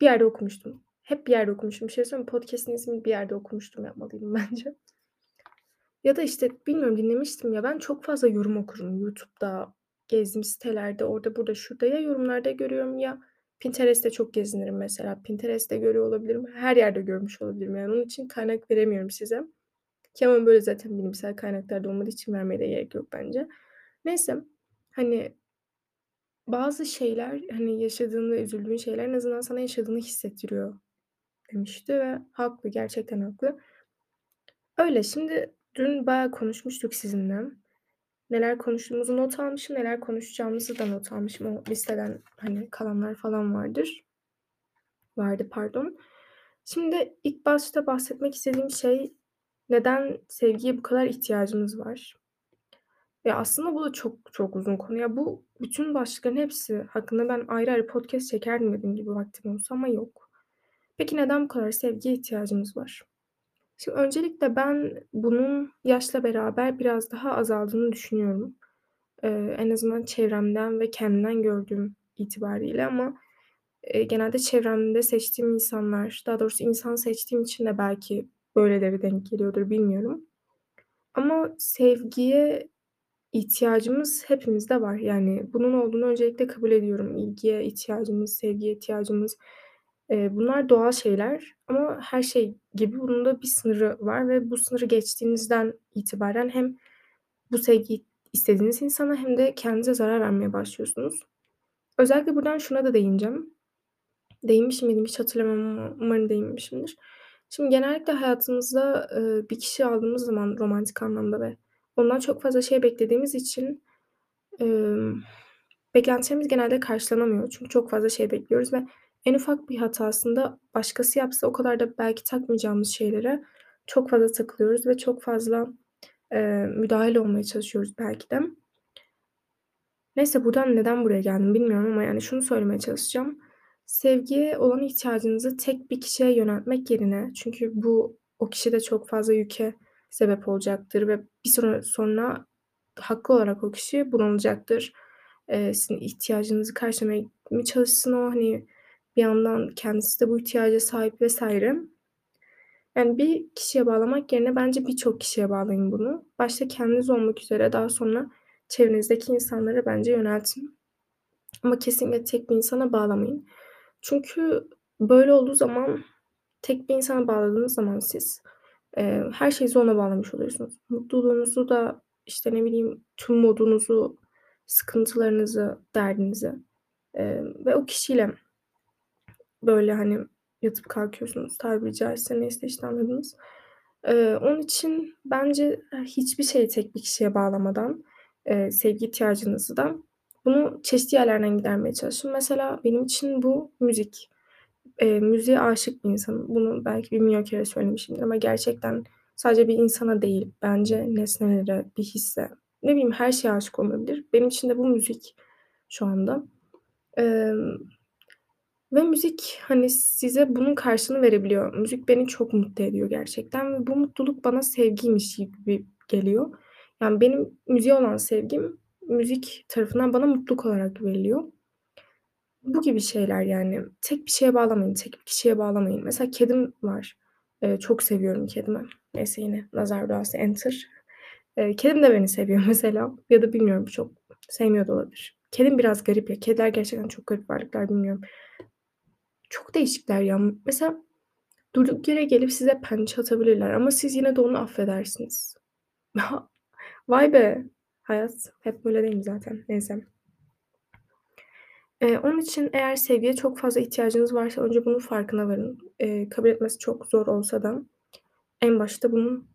bir yerde okumuştum. Hep bir yerde okumuştum. Bir şey söyleyeyim? Podcast'in ismini bir yerde okumuştum yapmalıyım bence. Ya da işte bilmiyorum dinlemiştim ya ben çok fazla yorum okurum YouTube'da, gezdiğim sitelerde, orada burada şurada ya yorumlarda görüyorum ya Pinterest'te çok gezinirim mesela. Pinterest'te görüyor olabilirim. Her yerde görmüş olabilirim. Yani onun için kaynak veremiyorum size. Ki ama böyle zaten bilimsel kaynaklarda olmadığı için vermeye de gerek yok bence. Neyse hani bazı şeyler hani yaşadığın ve üzüldüğün şeyler en azından sana yaşadığını hissettiriyor demişti ve haklı gerçekten haklı. Öyle şimdi dün bayağı konuşmuştuk sizinle. Neler konuştuğumuzu not almışım, neler konuşacağımızı da not almışım. O listeden hani kalanlar falan vardır. Vardı pardon. Şimdi ilk başta bahsetmek istediğim şey neden sevgiye bu kadar ihtiyacımız var? Ya aslında bu da çok çok uzun konu. Ya bu bütün başlıkların hepsi hakkında ben ayrı ayrı podcast çekerdim dediğim gibi vaktim olsa ama yok. Peki neden bu kadar sevgiye ihtiyacımız var? Şimdi öncelikle ben bunun yaşla beraber biraz daha azaldığını düşünüyorum. Eee, en azından çevremden ve kendimden gördüğüm itibariyle ama, eee, genelde çevremde seçtiğim insanlar, daha doğrusu insan seçtiğim için de belki böyleleri denk geliyordur bilmiyorum. Ama sevgiye ihtiyacımız hepimizde var. Yani bunun olduğunu öncelikle kabul ediyorum. İlgiye ihtiyacımız, sevgiye ihtiyacımız, eee, bunlar doğal şeyler ama her şey gibi bunun da bir sınırı var ve bu sınırı geçtiğinizden itibaren hem bu sevgiyi istediğiniz insana hem de kendinize zarar vermeye başlıyorsunuz. Özellikle buradan şuna da değineceğim. Değinmiş miydim hiç hatırlamıyorum ama umarım değinmişimdir. Şimdi genellikle hayatımızda, eee, bir kişi aldığımız zaman romantik anlamda ve ondan çok fazla şey beklediğimiz için, emm, beklentilerimiz genelde karşılanamıyor. Çünkü çok fazla şey bekliyoruz ve en ufak bir hatasında başkası yapsa o kadar da belki takmayacağımız şeylere çok fazla takılıyoruz ve çok fazla, eee, müdahil olmaya çalışıyoruz belki de. Neyse buradan neden buraya geldim bilmiyorum ama yani şunu söylemeye çalışacağım. Sevgiye olan ihtiyacınızı tek bir kişiye yöneltmek yerine çünkü bu o kişide çok fazla yüke sebep olacaktır ve bir süre sonra haklı olarak o kişi bunalacaktır. Eee, sizin ihtiyacınızı karşılamaya mı çalışsın o, hani, bir yandan kendisi de bu ihtiyaca sahip vs. Yani bir kişiye bağlamak yerine bence birçok kişiye bağlayın bunu. Başta kendiniz olmak üzere daha sonra çevrenizdeki insanlara bence yöneltin. Ama kesinlikle tek bir insana bağlamayın. Çünkü böyle olduğu zaman tek bir insana bağladığınız zaman siz, eee, her şeyinizi ona bağlamış oluyorsunuz. Mutluluğunuzu da, işte, ne bileyim, tüm modunuzu, sıkıntılarınızı, derdinizi, eee, ve o kişiyle böyle, hani, yatıp kalkıyorsunuz tabiri caizse. Neyse işte anladınız. Eee, onun için bence hiçbir şeyi tek bir kişiye bağlamadan eee, sevgi ihtiyacınızı da bunu çeşitli yerlerden gidermeye çalışın. Mesela benim için bu müzik. Eee, müziğe aşık bir insanım. Bunu belki bir milyon kere söylemişimdir ama gerçekten sadece bir insana değil, bence nesnelere, bir hisse, ne bileyim her şeye aşık olunabilir. Benim için de bu müzik şu anda. Emm, ve müzik, hani, size bunun karşılığını verebiliyor. Müzik beni çok mutlu ediyor gerçekten ve bu mutluluk bana sevgiymiş gibi geliyor. Yani benim müziğe olan sevgim müzik tarafından bana mutluluk olarak veriliyor. Bu gibi şeyler yani. Tek bir şeye bağlamayın, tek bir kişiye bağlamayın. Mesela kedim var. Eee, çok seviyorum kedimi. Neyse yine nazar duası enter. Eee, kedim de beni seviyor mesela ya da bilmiyorum çok sevmiyor da olabilir. Kedim biraz garip ya. Kediler gerçekten çok garip varlıklar, bilmiyorum. Çok değişikler ya. Mesela durduk yere gelip size pençe atabilirler ama siz yine de onu affedersiniz. Vay be! Hayat hep böyle değil mi zaten? Neyse. Eee, onun için eğer sevgiye çok fazla ihtiyacınız varsa önce bunun farkına varın. Eee, kabul etmesi çok zor olsa da en başta bunun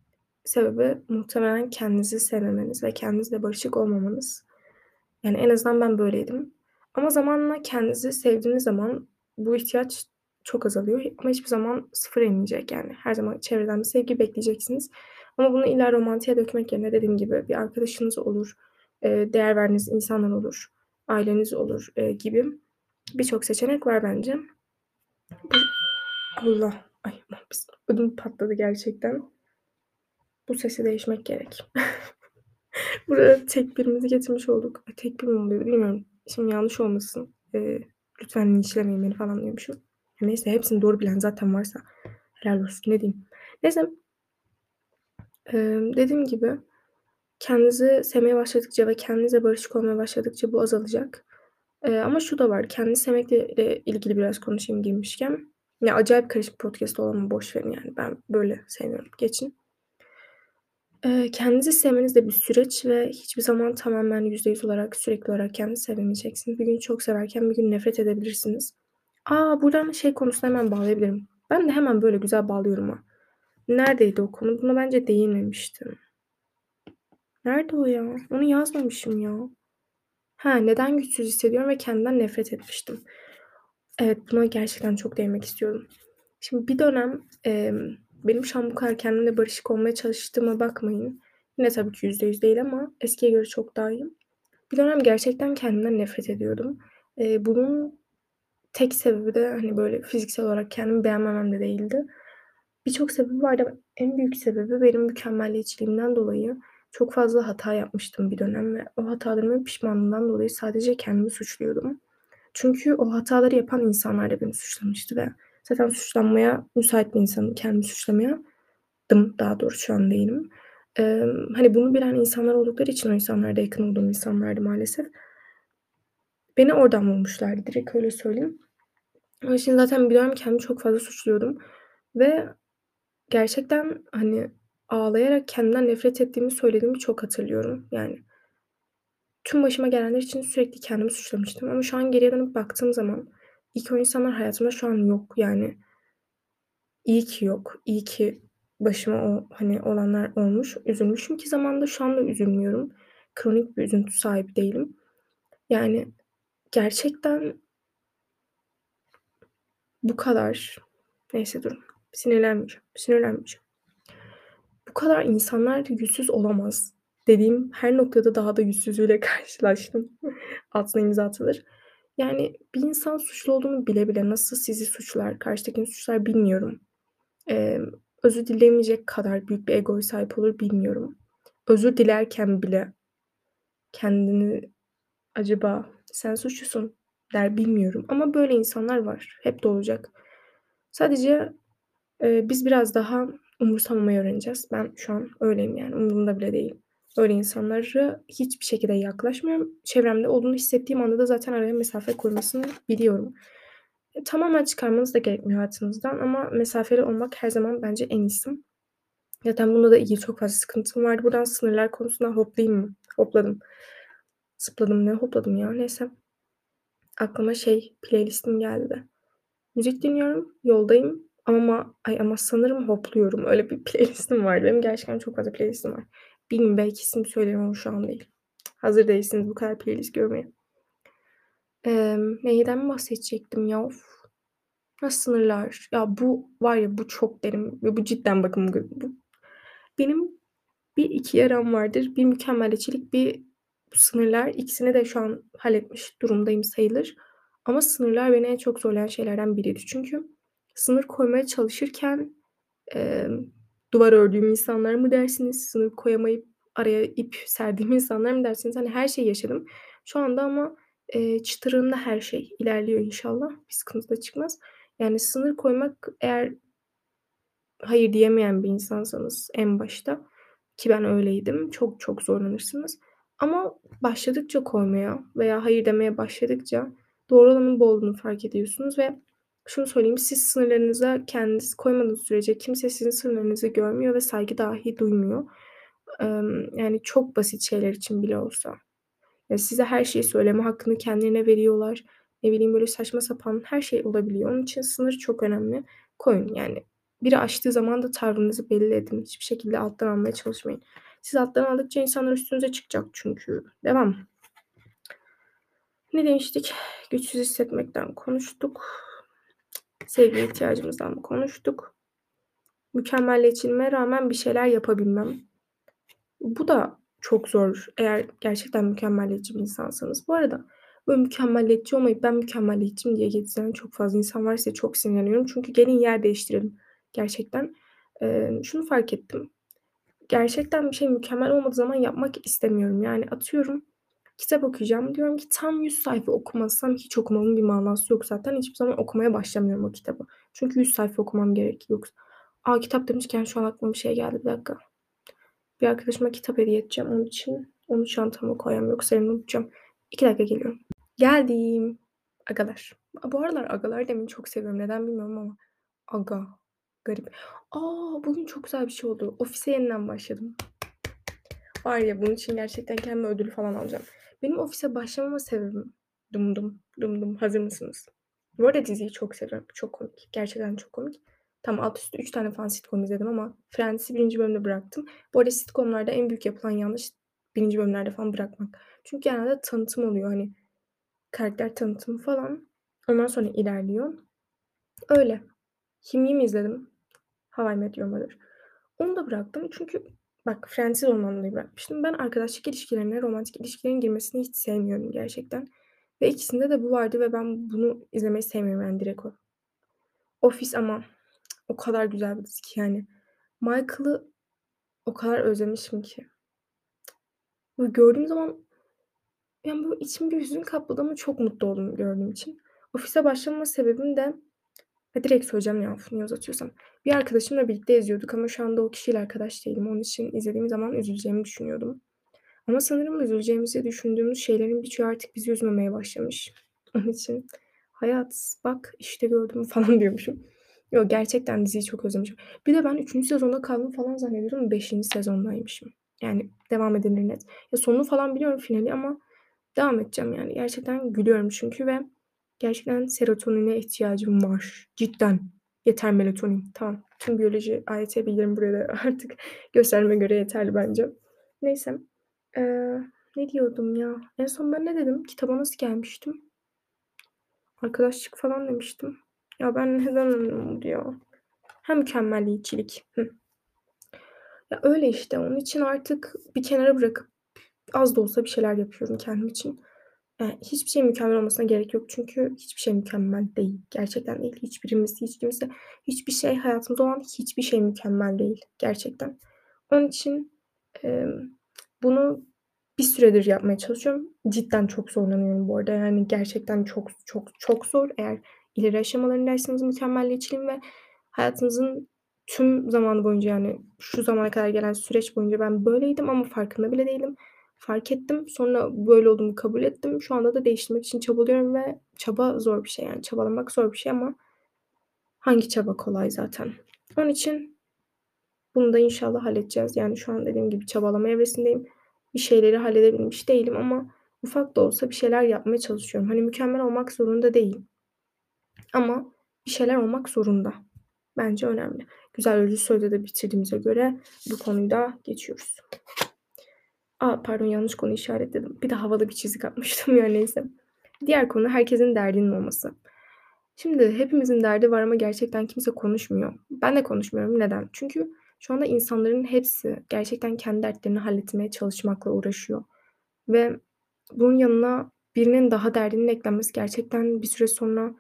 sebebi muhtemelen kendinizi sevmemeniz ve kendinizle barışık olmamanız. Yani en azından ben böyleydim. Ama zamanla kendinizi sevdiğiniz zaman bu ihtiyaç çok azalıyor ama hiçbir zaman sıfıra inmeyecek yani. Her zaman çevreden bir sevgi bekleyeceksiniz ama bunu illa romantiğe dökmek yerine dediğim gibi bir arkadaşınız olur, eee, değer verdiğiniz insanlar olur, aileniz olur, eee, gibi birçok seçenek var bence. Bu Allah! Ay. Ödüm patladı gerçekten. Bu sesi değişmek gerek. Buraya tekbirimizi getirmiş olduk. Tekbir mi oluyordu bilmiyorum. Şimdi yanlış olmasın. Eee, lütfen linçlemeyin beni falan diyormuşum. Neyse hepsini doğru bilen zaten varsa helal olsun ne diyeyim. Neyse. Emm, dediğim gibi kendinizi sevmeye başladıkça ve kendinizle barışık olmaya başladıkça bu azalacak. Eee, ama şu da var, kendini sevmekle ilgili biraz konuşayım girmişken. Ya, acayip karışık podcast ama boş verin yani. Ben böyle sevmiyorum, geçin. Eee, kendinizi sevmeniz de bir süreç ve hiçbir zaman tamamen %100 olarak, sürekli olarak kendinizi sevemeyeceksiniz. Bir gün çok severken bir gün nefret edebilirsiniz. A! Buradan şey konusuna hemen bağlayabilirim. Ben de hemen böyle güzel bağlıyorum ha. Neredeydi o konu? Buna bence değinmemiştim. Nerede o ya? Onu yazmamışım ya. Ha, neden güçsüz hissediyorum ve kendimden nefret etmiştim. Evet, buna gerçekten çok değinmek istiyorum. Şimdi bir dönem, emm, benim şu an bu kadar kendimle barışık olmaya çalıştığıma bakmayın. Yine tabii ki %100 değil ama eskiye göre çok daha iyi. Bir dönem gerçekten kendimden nefret ediyordum. Eee, bunun tek sebebi de, hani, böyle fiziksel olarak kendimi beğenmemem de değildi. Birçok sebebi vardı ama en büyük sebebi benim mükemmeliyetçiliğimden dolayı çok fazla hata yapmıştım bir dönem ve o hatalarımın pişmanlığından dolayı sadece kendimi suçluyordum. Çünkü o hataları yapan insanlar da beni suçlamıştı ve zaten suçlanmaya müsait bir insanım. Kendimi suçlamaya daha doğrusu şu an değilim. Emm, hani, bunu bilen insanlar oldukları için o insanlar da yakın olduğum insanlardı maalesef. Beni oradan bulmuşlardı, direkt öyle söyleyeyim. Onun için zaten bir dönem kendimi çok fazla suçluyordum ve gerçekten, hani, ağlayarak kendimden nefret ettiğimi söylediğimi çok hatırlıyorum. Yani tüm başıma gelenler için sürekli kendimi suçlamıştım ama şu an geriye dönüp baktığım zaman ki o insanlar hayatımda şu an yok. Yani iyi ki yok. İyi ki başıma o, hani, olanlar olmuş. Üzülmüşüm ki zamanında şu anda üzülmüyorum. Kronik bir üzüntü sahibi değilim. Yani gerçekten bu kadar Neyse durun. Sinirlenmeyeceğim, sinirlenmeyeceğim. Bu kadar insanlar yüzsüz olamaz dediğim her noktada daha da yüzsüzüyle karşılaştım. Altına imza atılır. Yani bir insan suçlu olduğunu bile bile nasıl sizi suçlar, karşıdakini suçlar bilmiyorum. Emm, özür dilemeyecek kadar büyük bir egoya sahip olur bilmiyorum. Özür dilerken bile kendini acaba sen suçlusun der bilmiyorum ama böyle insanlar var. Hep de olacak. Sadece, eee, biz biraz daha umursamamayı öğreneceğiz. Ben şu an öyleyim yani umurumda bile değil. Öyle insanlara hiçbir şekilde yaklaşmıyorum. Çevremde olduğunu hissettiğim anda da zaten araya mesafe koymasını biliyorum. E, tamamen çıkarmanız da gerekmiyor hayatınızdan ama mesafeli olmak her zaman bence en iyisi. Zaten bununla da ilgili çok fazla sıkıntım vardı. Buradan sınırlar konusunda hoplayayım mı? Hopladım. Zıpladım, ne hopladım ya, neyse. Aklıma şey, playlistim geldi. Müzik dinliyorum, yoldayım ama ay ama sanırım hopluyorum. Öyle bir playlistim vardı. Benim gerçekten çok fazla playlistim var. Bilmiyorum belki ismini söylerim şu an değil. Hazır değilsiniz bu kadar playlist görmeye. Eee, neyden bahsedecektim ya? Of. Ha, sınırlar. Ya bu var ya bu çok derin ve bu cidden bakın bu, benim bir iki yaram vardır. Bir mükemmeliyetçilik, bir sınırlar. İkisini de şu an halletmiş durumdayım sayılır. Ama sınırlar beni en çok zorlayan şeylerden biriydi. Çünkü sınır koymaya çalışırken eee, duvar ördüğüm insanlar mı dersiniz? Sınır koyamayıp araya ip serdiğim insanlar mı dersiniz? Hani her şeyi yaşadım. Şu anda ama eee çıtırında her şey ilerliyor inşallah. Bir sıkıntı da çıkmaz. Yani sınır koymak eğer hayır diyemeyen bir insansanız en başta ki ben öyleydim. Çok çok zorlanırsınız. Ama başladıkça koymaya veya hayır demeye başladıkça doğru olanın bu olduğunu fark ediyorsunuz ve şunu söyleyeyim, siz sınırlarınıza kendiniz koymadığınız sürece kimse sizin sınırlarınızı görmüyor ve saygı dahi duymuyor. Yani çok basit şeyler için bile olsa. Ya, size her şeyi söyleme hakkını kendilerine veriyorlar. Ne bileyim, böyle saçma sapan her şey olabiliyor. Onun için sınır çok önemli. Koyun yani. Biri aştığı zaman da tavrınızı belli edin. Hiçbir şekilde alttan almaya çalışmayın. Siz alttan aldıkça insanlar üstünüze çıkacak çünkü. Devam. Ne demiştik? Güçsüz hissetmekten konuştuk. Sevgiye ihtiyacımızdan konuştuk. Mükemmeliyetçiliğime rağmen bir şeyler yapabilmem. Bu da çok zor eğer gerçekten mükemmeliyetçi bir insansanız. Bu arada böyle mükemmeliyetçi olmayıp ben mükemmeliyetçiyim diye gezen çok fazla insan var. Size çok sinirleniyorum. Çünkü gelin yer değiştirelim gerçekten. Eee, şunu fark ettim. Gerçekten bir şey mükemmel olmadığı zaman yapmak istemiyorum. Yani atıyorum kitap okuyacağım. Diyorum ki tam 100 sayfa okumazsam hiç okumamın bir manası yok zaten. Hiçbir zaman okumaya başlamıyorum o kitabı. Çünkü 100 sayfa okumam gerek yoksa. A, kitap demişken şu an aklıma bir şey geldi. Bir dakika. Bir arkadaşıma kitap hediye edeceğim. Onun için onu çantama koyacağım. Yoksa elini unutacağım. 2 dakika geliyorum. Geldim. Agalar. Bu aralar agalar demeyi çok seviyorum. Neden bilmiyorum ama. Aga. Garip. A! Bugün çok güzel bir şey oldu. Ofise yeniden başladım. Var ya bunun için gerçekten kendime ödül falan alacağım. Benim ofise başlamama sebebim dum dum dum dum hazır mısınız? Bu arada diziyi çok seviyorum. Çok komik. Gerçekten çok komik. Tam alt üstü 3 tane falan sitcom izledim ama Friends'i 1. bölümde bıraktım. Bu arada sitcom'larda en büyük yapılan yanlış 1. bölümlerde falan bırakmak. Çünkü genelde tanıtım oluyor. Hani karakter tanıtımı falan. Ondan sonra ilerliyor. Öyle. Kimliğimi izledim. How I Met Your Mother. Onu da bıraktım çünkü bak ondan dolayı bırakmıştım. Ben arkadaşlık ilişkilerine, romantik ilişkilerin girmesini hiç sevmiyorum gerçekten. Ve ikisinde de bu vardı ve ben bunu izlemeyi sevmiyorum yani direkt o. Office ama o kadar güzel bir dizi ki yani. Michael'ı o kadar özlemişim ki. Böyle gördüğüm zaman yani böyle içim bir hüzün kapladı ama çok mutlu oldum gördüğüm için. Ofise başlamama sebebim de ha, direkt söyleyeceğim ya niye uzatıyorsam. Bir arkadaşımla birlikte izliyorduk ama şu anda o kişiyle arkadaş değilim. Onun için izlediğim zaman üzüleceğimi düşünüyordum. Ama sanırım üzüleceğimizi düşündüğümüz şeylerin birçoğu artık bizi üzmemeye başlamış. Onun için hayat bak işte gördüm falan diyormuşum. Yok gerçekten diziyi çok özlemişim. Bir de ben 3. sezonda kaldım falan zannediyorum. 5. sezondaymışım. Yani devam edilir net. Ya sonunu falan biliyorum finali ama devam edeceğim yani. Gerçekten gülüyorum çünkü ve gerçekten serotonine ihtiyacım var. Cidden. Yeter melatonin. Tamam. Tüm biyoloji AYT bilgilerimi buraya da artık gösterme göre yeterli bence. Neyse. Ee, ne diyordum ya? En son ben ne dedim? Kitaba nasıl gelmiştim? Arkadaşlık falan demiştim. Ya ben neden oldu ya? Ha mükemmelliyetçilik. Hı. Ya öyle işte. Onun için artık bir kenara bırakıp az da olsa bir şeyler yapıyorum kendim için. Yani hiçbir şey mükemmel olmasına gerek yok. Çünkü hiçbir şey mükemmel değil. Gerçekten değil. Hiçbirimiz, hiç kimse, hiçbir şey hayatımızda olan hiçbir şey mükemmel değil. Gerçekten. Onun için e, bunu bir süredir yapmaya çalışıyorum. Cidden çok zorlanıyorum bu arada. Yani gerçekten çok çok çok zor. Eğer ileri aşamalarındaysanız mükemmelliyetçiliğin ve hayatınızın tüm zamanı boyunca yani şu zamana kadar gelen süreç boyunca ben böyleydim ama farkında bile değilim. Fark ettim. Sonra böyle olduğumu kabul ettim. Şu anda da değiştirmek için çabalıyorum ve çaba zor bir şey yani. Çabalamak zor bir şey ama hangi çaba kolay zaten. Onun için bunu da inşallah halledeceğiz. Yani şu an dediğim gibi çabalama evresindeyim. Bir şeyleri halledebilmiş değilim ama ufak da olsa bir şeyler yapmaya çalışıyorum. Hani mükemmel olmak zorunda değil. Ama bir şeyler olmak zorunda. Bence önemli. Güzel özlü sözde de bitirdiğimize göre bu konuyu da geçiyoruz. A, pardon yanlış konuyu işaretledim. Bir de havalı bir çizik atmıştım ya neyse. Diğer konu herkesin derdinin olması. Şimdi hepimizin derdi var ama gerçekten kimse konuşmuyor. Ben de konuşmuyorum. Neden? Çünkü şu anda insanların hepsi gerçekten kendi dertlerini halletmeye çalışmakla uğraşıyor. Ve bunun yanına birinin daha derdinin eklenmesi gerçekten bir süre sonra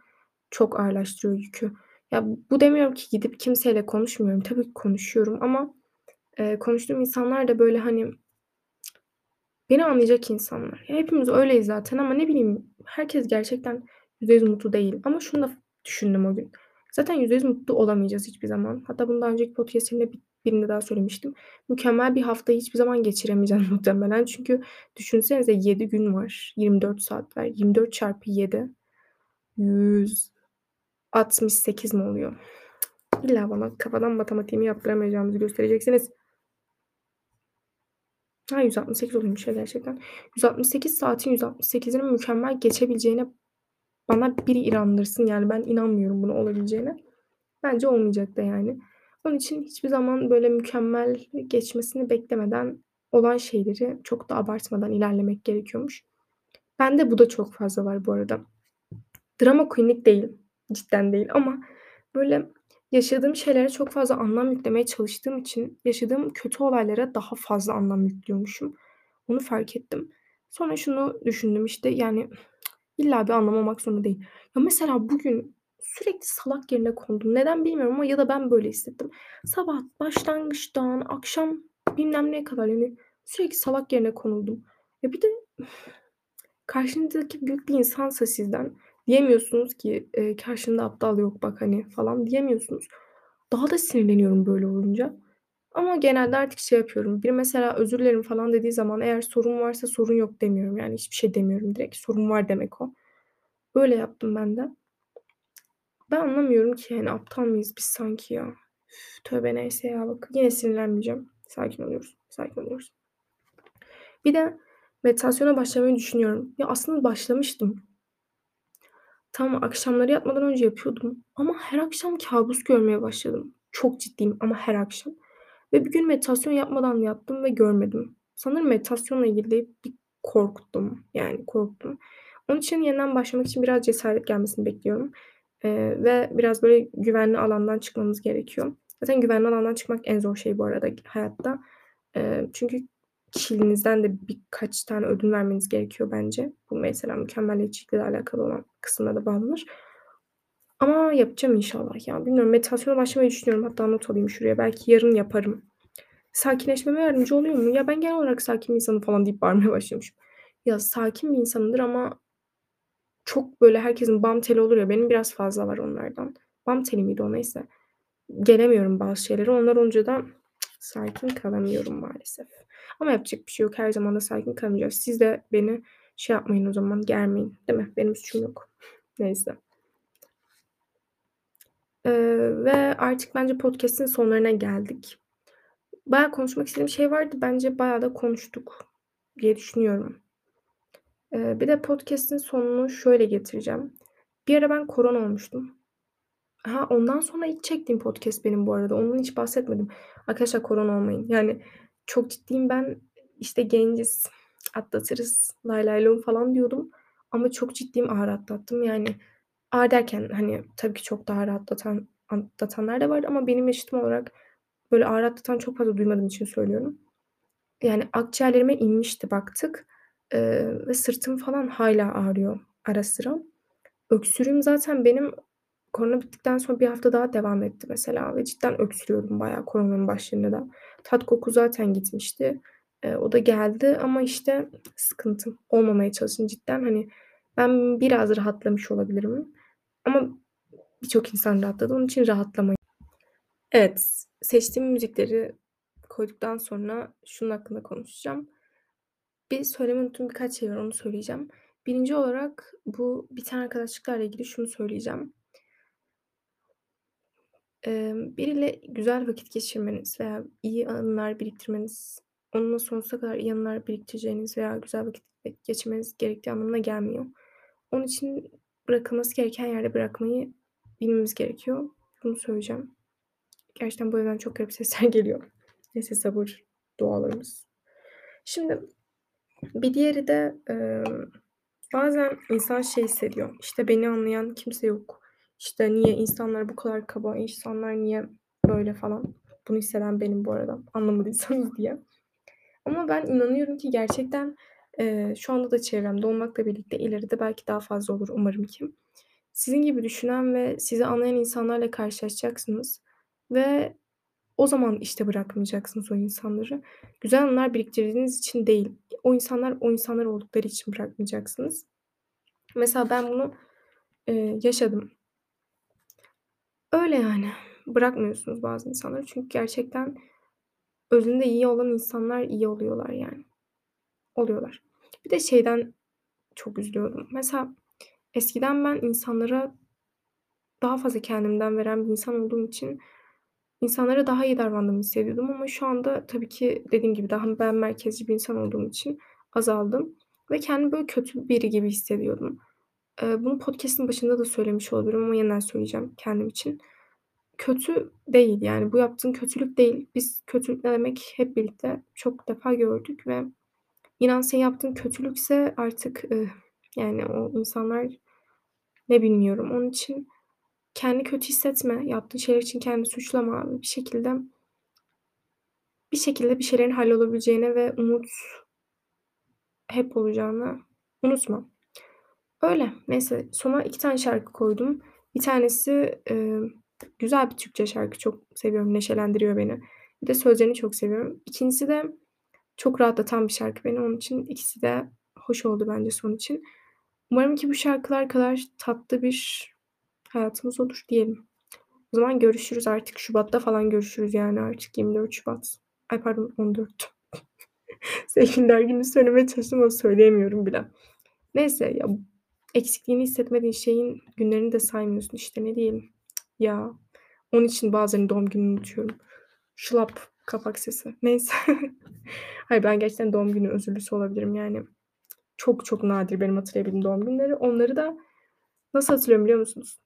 çok ağırlaştırıyor yükü. Ya bu demiyorum ki gidip kimseyle konuşmuyorum. Tabii ki konuşuyorum ama eee, konuştuğum insanlar da böyle hani beni anlayacak insanlar. Ya hepimiz öyleyiz zaten ama ne bileyim herkes gerçekten %100 mutlu değil. Ama şunu da düşündüm o gün. Zaten %100 mutlu olamayacağız hiçbir zaman. Hatta bunu daha önceki podcast'imde bir birinde daha söylemiştim. Mükemmel bir haftayı hiçbir zaman geçiremeyeceğiz muhtemelen. Çünkü düşünsenize 7 gün var. 24 saat var. 24 çarpı 7 168 mi oluyor? İlla bana kafadan matematiğimi yaptıramayacağımızı göstereceksiniz. Ha 168 oluyormuş ya gerçekten. 168 saatin 168'ini mükemmel geçebileceğine bana biri inandırsın. Yani ben inanmıyorum buna olabileceğine. Bence olmayacak da yani. Onun için hiçbir zaman böyle mükemmel geçmesini beklemeden olan şeyleri çok da abartmadan ilerlemek gerekiyormuş. Bende bu da çok fazla var bu arada. Drama queen'lik değil. Cidden değil ama böyle yaşadığım şeylere çok fazla anlam yüklemeye çalıştığım için yaşadığım kötü olaylara daha fazla anlam yüklüyormuşum. Onu fark ettim. Sonra şunu düşündüm işte yani illa bir anlam olmak zorunda değil. Ya mesela bugün sürekli salak yerine kondum. Neden bilmiyorum ama ya da ben böyle hissettim. Sabah başlangıçtan akşam bilmem neye kadar yani sürekli salak yerine konuldum. Ya bir de karşınızdaki büyük bir insansa sizden diyemiyorsunuz ki eee, karşında aptal yok bak hani falan diyemiyorsunuz. Daha da sinirleniyorum böyle olunca. Ama genelde artık şey yapıyorum. Biri mesela özür dilerim falan dediği zaman eğer sorun varsa sorun yok demiyorum. Yani hiçbir şey demiyorum direkt. Sorun var demek o. Öyle yaptım ben de. Ben anlamıyorum ki yani aptal mıyız biz sanki ya. Üf, tövbe neyse ya bak. Yine sinirlenmeyeceğim. Sakin oluyoruz. Sakin oluyoruz. Bir de meditasyona başlamayı düşünüyorum. Ya aslında başlamıştım. Tamam akşamları yatmadan önce yapıyordum ama her akşam kabus görmeye başladım. Çok ciddiyim ama her akşam. Ve bir gün meditasyon yapmadan yattım ve görmedim. Sanırım meditasyonla ilgili bir korktum. Yani korktum. Onun için yeniden başlamak için biraz cesaret gelmesini bekliyorum. Eee, ve biraz böyle güvenli alandan çıkmamız gerekiyor. Zaten güvenli alandan çıkmak en zor şey bu arada hayatta. Eee, çünkü kişiliğinizden de birkaç tane ödün vermeniz gerekiyor bence. Bu mesela mükemmeliyetçilikle alakalı olan kısımlara da bağlanır. Ama yapacağım inşallah ya. Bilmiyorum meditasyona başlamayı düşünüyorum. Hatta not alayım şuraya. Belki yarın yaparım. Sakinleşmeme yardımcı oluyor mu? Ya ben genel olarak sakin bir insanım falan deyip bağırmaya başlamışım. Ya sakin bir insanımdır ama çok böyle herkesin bam teli olur ya benim biraz fazla var onlardan. Bam teli miydi o neyse. Gelemiyorum bazı şeylere. Onlar olunca da sakin kalamıyorum maalesef. Ama yapacak bir şey yok. Her zaman da sakin kalamayacağız. Siz de beni şey yapmayın o zaman germeyin. Değil mi? Benim suçum yok. Neyse. Eee, ve artık bence podcast'in sonlarına geldik. Bayağı konuşmak istediğim şey vardı. Bence bayağı da konuştuk diye düşünüyorum. Eee, bir de podcast'in sonunu şöyle getireceğim. Bir ara ben korona olmuştum. Ha, ondan sonra ilk çektiğim podcast benim bu arada. Ondan hiç bahsetmedim. Arkadaşlar korona olmayın. Yani çok ciddiyim ben işte genciz, atlatırız, lay lay lom falan diyordum. Ama çok ciddiyim ağır atlattım. Yani ağır derken hani tabii ki çok daha ağır atlatan, atlatanlar da vardı ama benim yaşıtım olarak böyle ağır atlatan çok fazla duymadığım için söylüyorum. Yani akciğerlerime inmişti baktık. Eee, ve sırtım falan hâlâ ağrıyor ara sıra. Öksürüğüm zaten benim korona bittikten sonra bir hafta daha devam etti mesela ve cidden öksürüyordum bayağı koronanın başlarında da. Tat koku zaten gitmişti. Eee, o da geldi ama işte sıkıntı. Olmamaya çalışın cidden. Hani ben biraz rahatlamış olabilirim ama birçok insan rahatladı. Onun için rahatlamayın. Evet, seçtiğim müzikleri koyduktan sonra şunun hakkında konuşacağım. Bir söylemeyi unuttuğum birkaç şey var, onu söyleyeceğim. 1'inci olarak bu biten arkadaşlıklarla ilgili şunu söyleyeceğim. Emm, biriyle güzel vakit geçirmeniz veya iyi anılar biriktirmeniz, onunla sonsuza kadar iyi anılar biriktireceğiniz veya güzel vakit geçirmeniz gerektiği anlamına gelmiyor. Onun için bırakılması gereken yerde bırakmayı bilmemiz gerekiyor. Bunu söyleyeceğim. Gerçekten bu evden çok garip sesler geliyor. Neyse sabır dualarımız. Şimdi bir diğeri de e, bazen insan şey hissediyor. İşte beni anlayan kimse yok. İşte niye insanlar bu kadar kaba, insanlar niye böyle falan. Bunu hisseden benim bu arada. Anlamadıysanız diye. Ama ben inanıyorum ki gerçekten e, şu anda da çevremde olmakla birlikte ileride belki daha fazla olur umarım ki. Sizin gibi düşünen ve sizi anlayan insanlarla karşılaşacaksınız. Ve o zaman işte bırakmayacaksınız o insanları. Güzel anılar biriktirdiğiniz için değil. O insanlar o insanlar oldukları için bırakmayacaksınız. Mesela ben bunu e, yaşadım. Öyle yani. Bırakmıyorsunuz bazı insanları. Çünkü gerçekten özünde iyi olan insanlar iyi oluyorlar yani. Oluyorlar. Bir de şeyden çok üzülüyordum. Mesela eskiden ben insanlara daha fazla kendimden veren bir insan olduğum için insanlara daha iyi davrandığımı hissediyordum ama şu anda tabii ki dediğim gibi daha ben merkezci bir insan olduğum için azaldım ve kendimi böyle kötü biri gibi hissediyordum. Eee, bunu podcast'in başında da söylemiş olabilirim ama yeniden söyleyeceğim kendim için. Kötü değil, yani bu yaptığın kötülük değil. Biz kötülük ne demek hep birlikte çok defa gördük ve inan senin yaptığın kötülükse artık, ıh, yani o insanlar ne bilmiyorum. Onun için kendini kötü hissetme. Yaptığın şeyler için kendini suçlama. Bir şekilde bir şekilde bir şeylerin hallolabileceğine ve umut hep olacağını unutma. Öyle. Neyse sona iki tane şarkı koydum. Bir tanesi, eee, güzel bir Türkçe şarkı. Çok seviyorum, neşelendiriyor beni. Bir de sözlerini çok seviyorum. İkincisi de çok rahatlatan bir şarkı beni. Onun için ikisi de hoş oldu bence son için. Umarım ki bu şarkılar kadar tatlı bir hayatımız olur diyelim. O zaman görüşürüz artık. Şubat'ta falan görüşürüz yani artık 24 Şubat. Ay pardon 14. Sevgililer Günü söylemeye çalıştım ama söyleyemiyorum bile. Neyse ya eksikliğini hissetmediğin şeyin günlerini de saymıyorsun işte ne diyelim. Ya onun için bazen doğum gününü unutuyorum. Şılap kapak sesi. Neyse. Hayır ben gerçekten doğum günü özürlüsü olabilirim yani. Çok çok nadir benim hatırlayabildiğim doğum günleri. Onları da nasıl hatırlıyorum biliyor musunuz?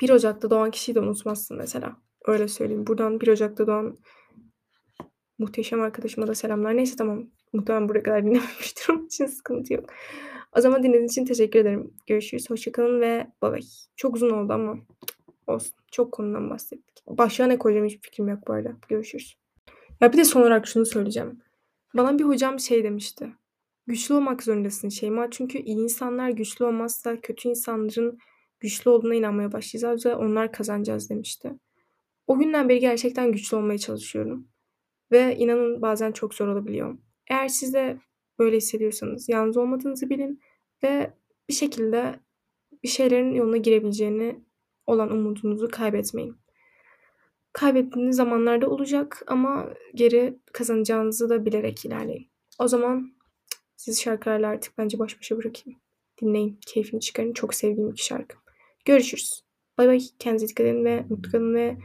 1 Ocak'ta doğan kişiyi de unutmazsın mesela. Öyle söyleyeyim. Buradan 1 Ocak'ta doğan muhteşem arkadaşıma da selamlar. Neyse tamam. Muhtemelen buraya kadar dinlememiştir. Onun için sıkıntı yok. O zaman dinlediğiniz için teşekkür ederim. Görüşürüz. Hoşça kalın ve bay bay. Çok uzun oldu ama olsun. Çok konudan bahsettik. Başlığa ne koyacağım hiçbir fikrim yok bu arada. Görüşürüz. Ya bir de son olarak şunu söyleyeceğim. Bana bir hocam şey demişti. Güçlü olmak zorundasın Şeyma. Çünkü iyi insanlar güçlü olmazsa kötü insanların güçlü olduğuna inanmaya başlayacağız ve onlar kazanacağız demişti. O günden beri gerçekten güçlü olmaya çalışıyorum. Ve inanın bazen çok zor olabiliyor. Eğer siz de böyle hissediyorsanız yalnız olmadığınızı bilin ve bir şekilde bir şeylerin yoluna girebileceğini olan umudunuzu kaybetmeyin. Kaybettiğiniz zamanlarda olacak ama geri kazanacağınızı da bilerek ilerleyin. O zaman sizi şarkılarla artık bence baş başa bırakayım. Dinleyin, keyfini çıkarın. Çok sevdiğim iki şarkı. Görüşürüz. Bay bay. Kendinize dikkat edin ve mutlu kalın ve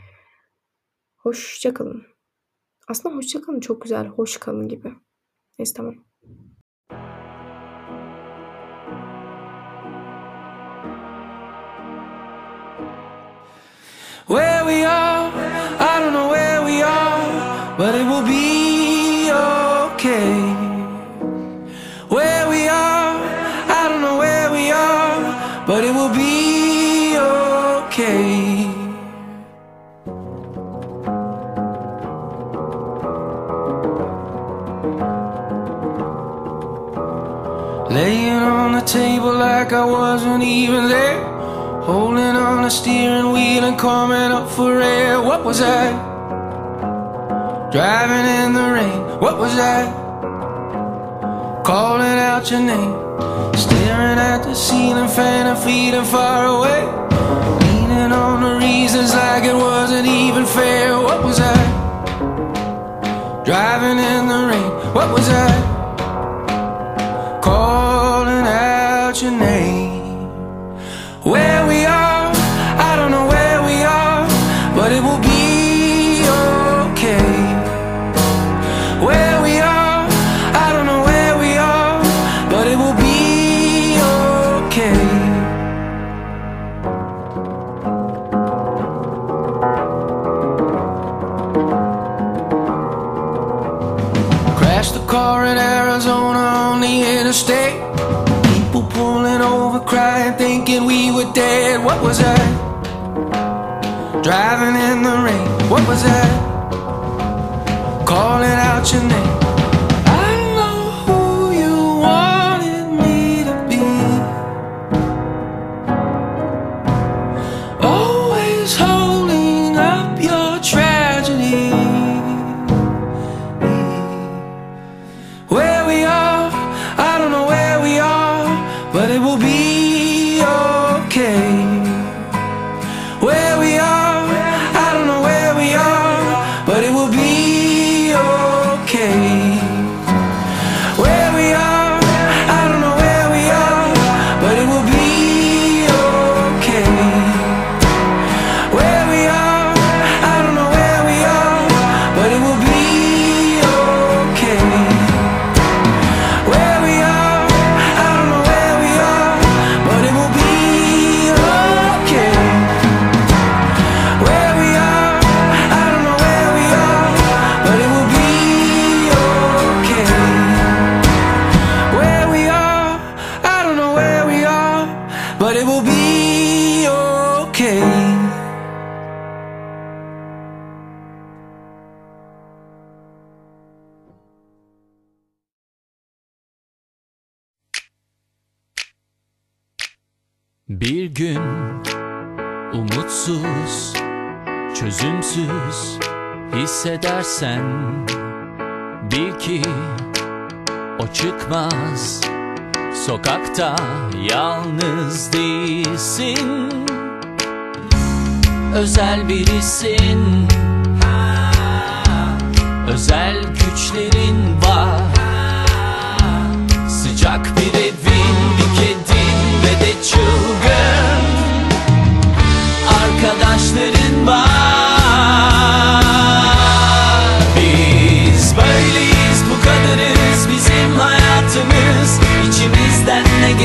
hoşça kalın. Aslında hoşça kalın çok güzel. Hoş kalın gibi. Neyse tamam. Where we are, I don't know where we are, but it will be okay. Where we are, I don't know where we are, but it will be okay. Laying on the table like I wasn't even there. Holding on the steering wheel and coming up for air. What was I? Driving in the rain. What was I? Calling out your name. Staring at the ceiling fan and feeling far away. Leaning on the reasons like it wasn't even fair. What was I? Driving in the rain. What was I? Calling What was that? Bir gün umutsuz, çözümsüz hissedersen bil ki o çıkmaz. Sokakta yalnız değilsin. Özel birisin. Özel güçlerin var. Sıcak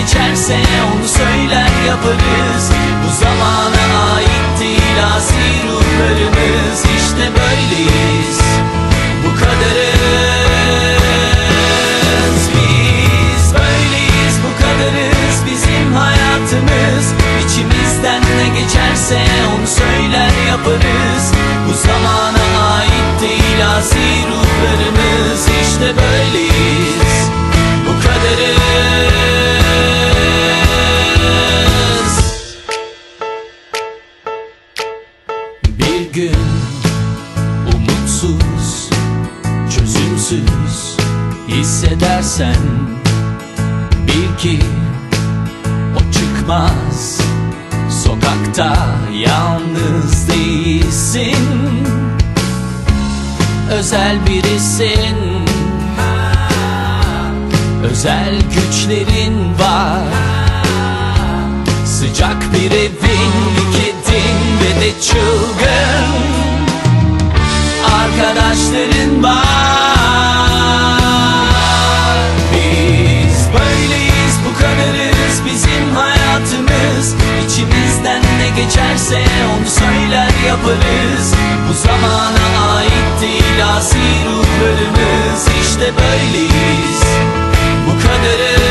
geçerse onu söyler yaparız. Bu zamana ait değil asi ruhlarımız. İşte böyleyiz, bu kadarız. Biz böyleyiz, bu kadarız bizim hayatımız. İçimizden ne geçerse onu söyler yaparız. Bu zamana ait değil asi ruhlarımız. Çözümsüz hissedersen bil ki o çıkmaz. Sokakta yalnız değilsin. Özel birisin. Özel güçlerin var. Sıcak bir evin, bir kedin ve de çılgın arkadaşların var. Geçerse onu söyler yaparız. Bu zamana ait değil asi ruhlarımız. İşte böyleyiz, bu kadarız.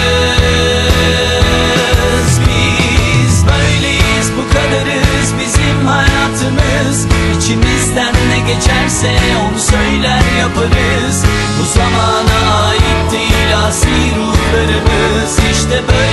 Biz böyleyiz, bu kadarız bizim hayatımız. İçimizden ne geçerse onu söyler yaparız. Bu zamana ait değil asi ruhlarımız. İşte böyleyiz,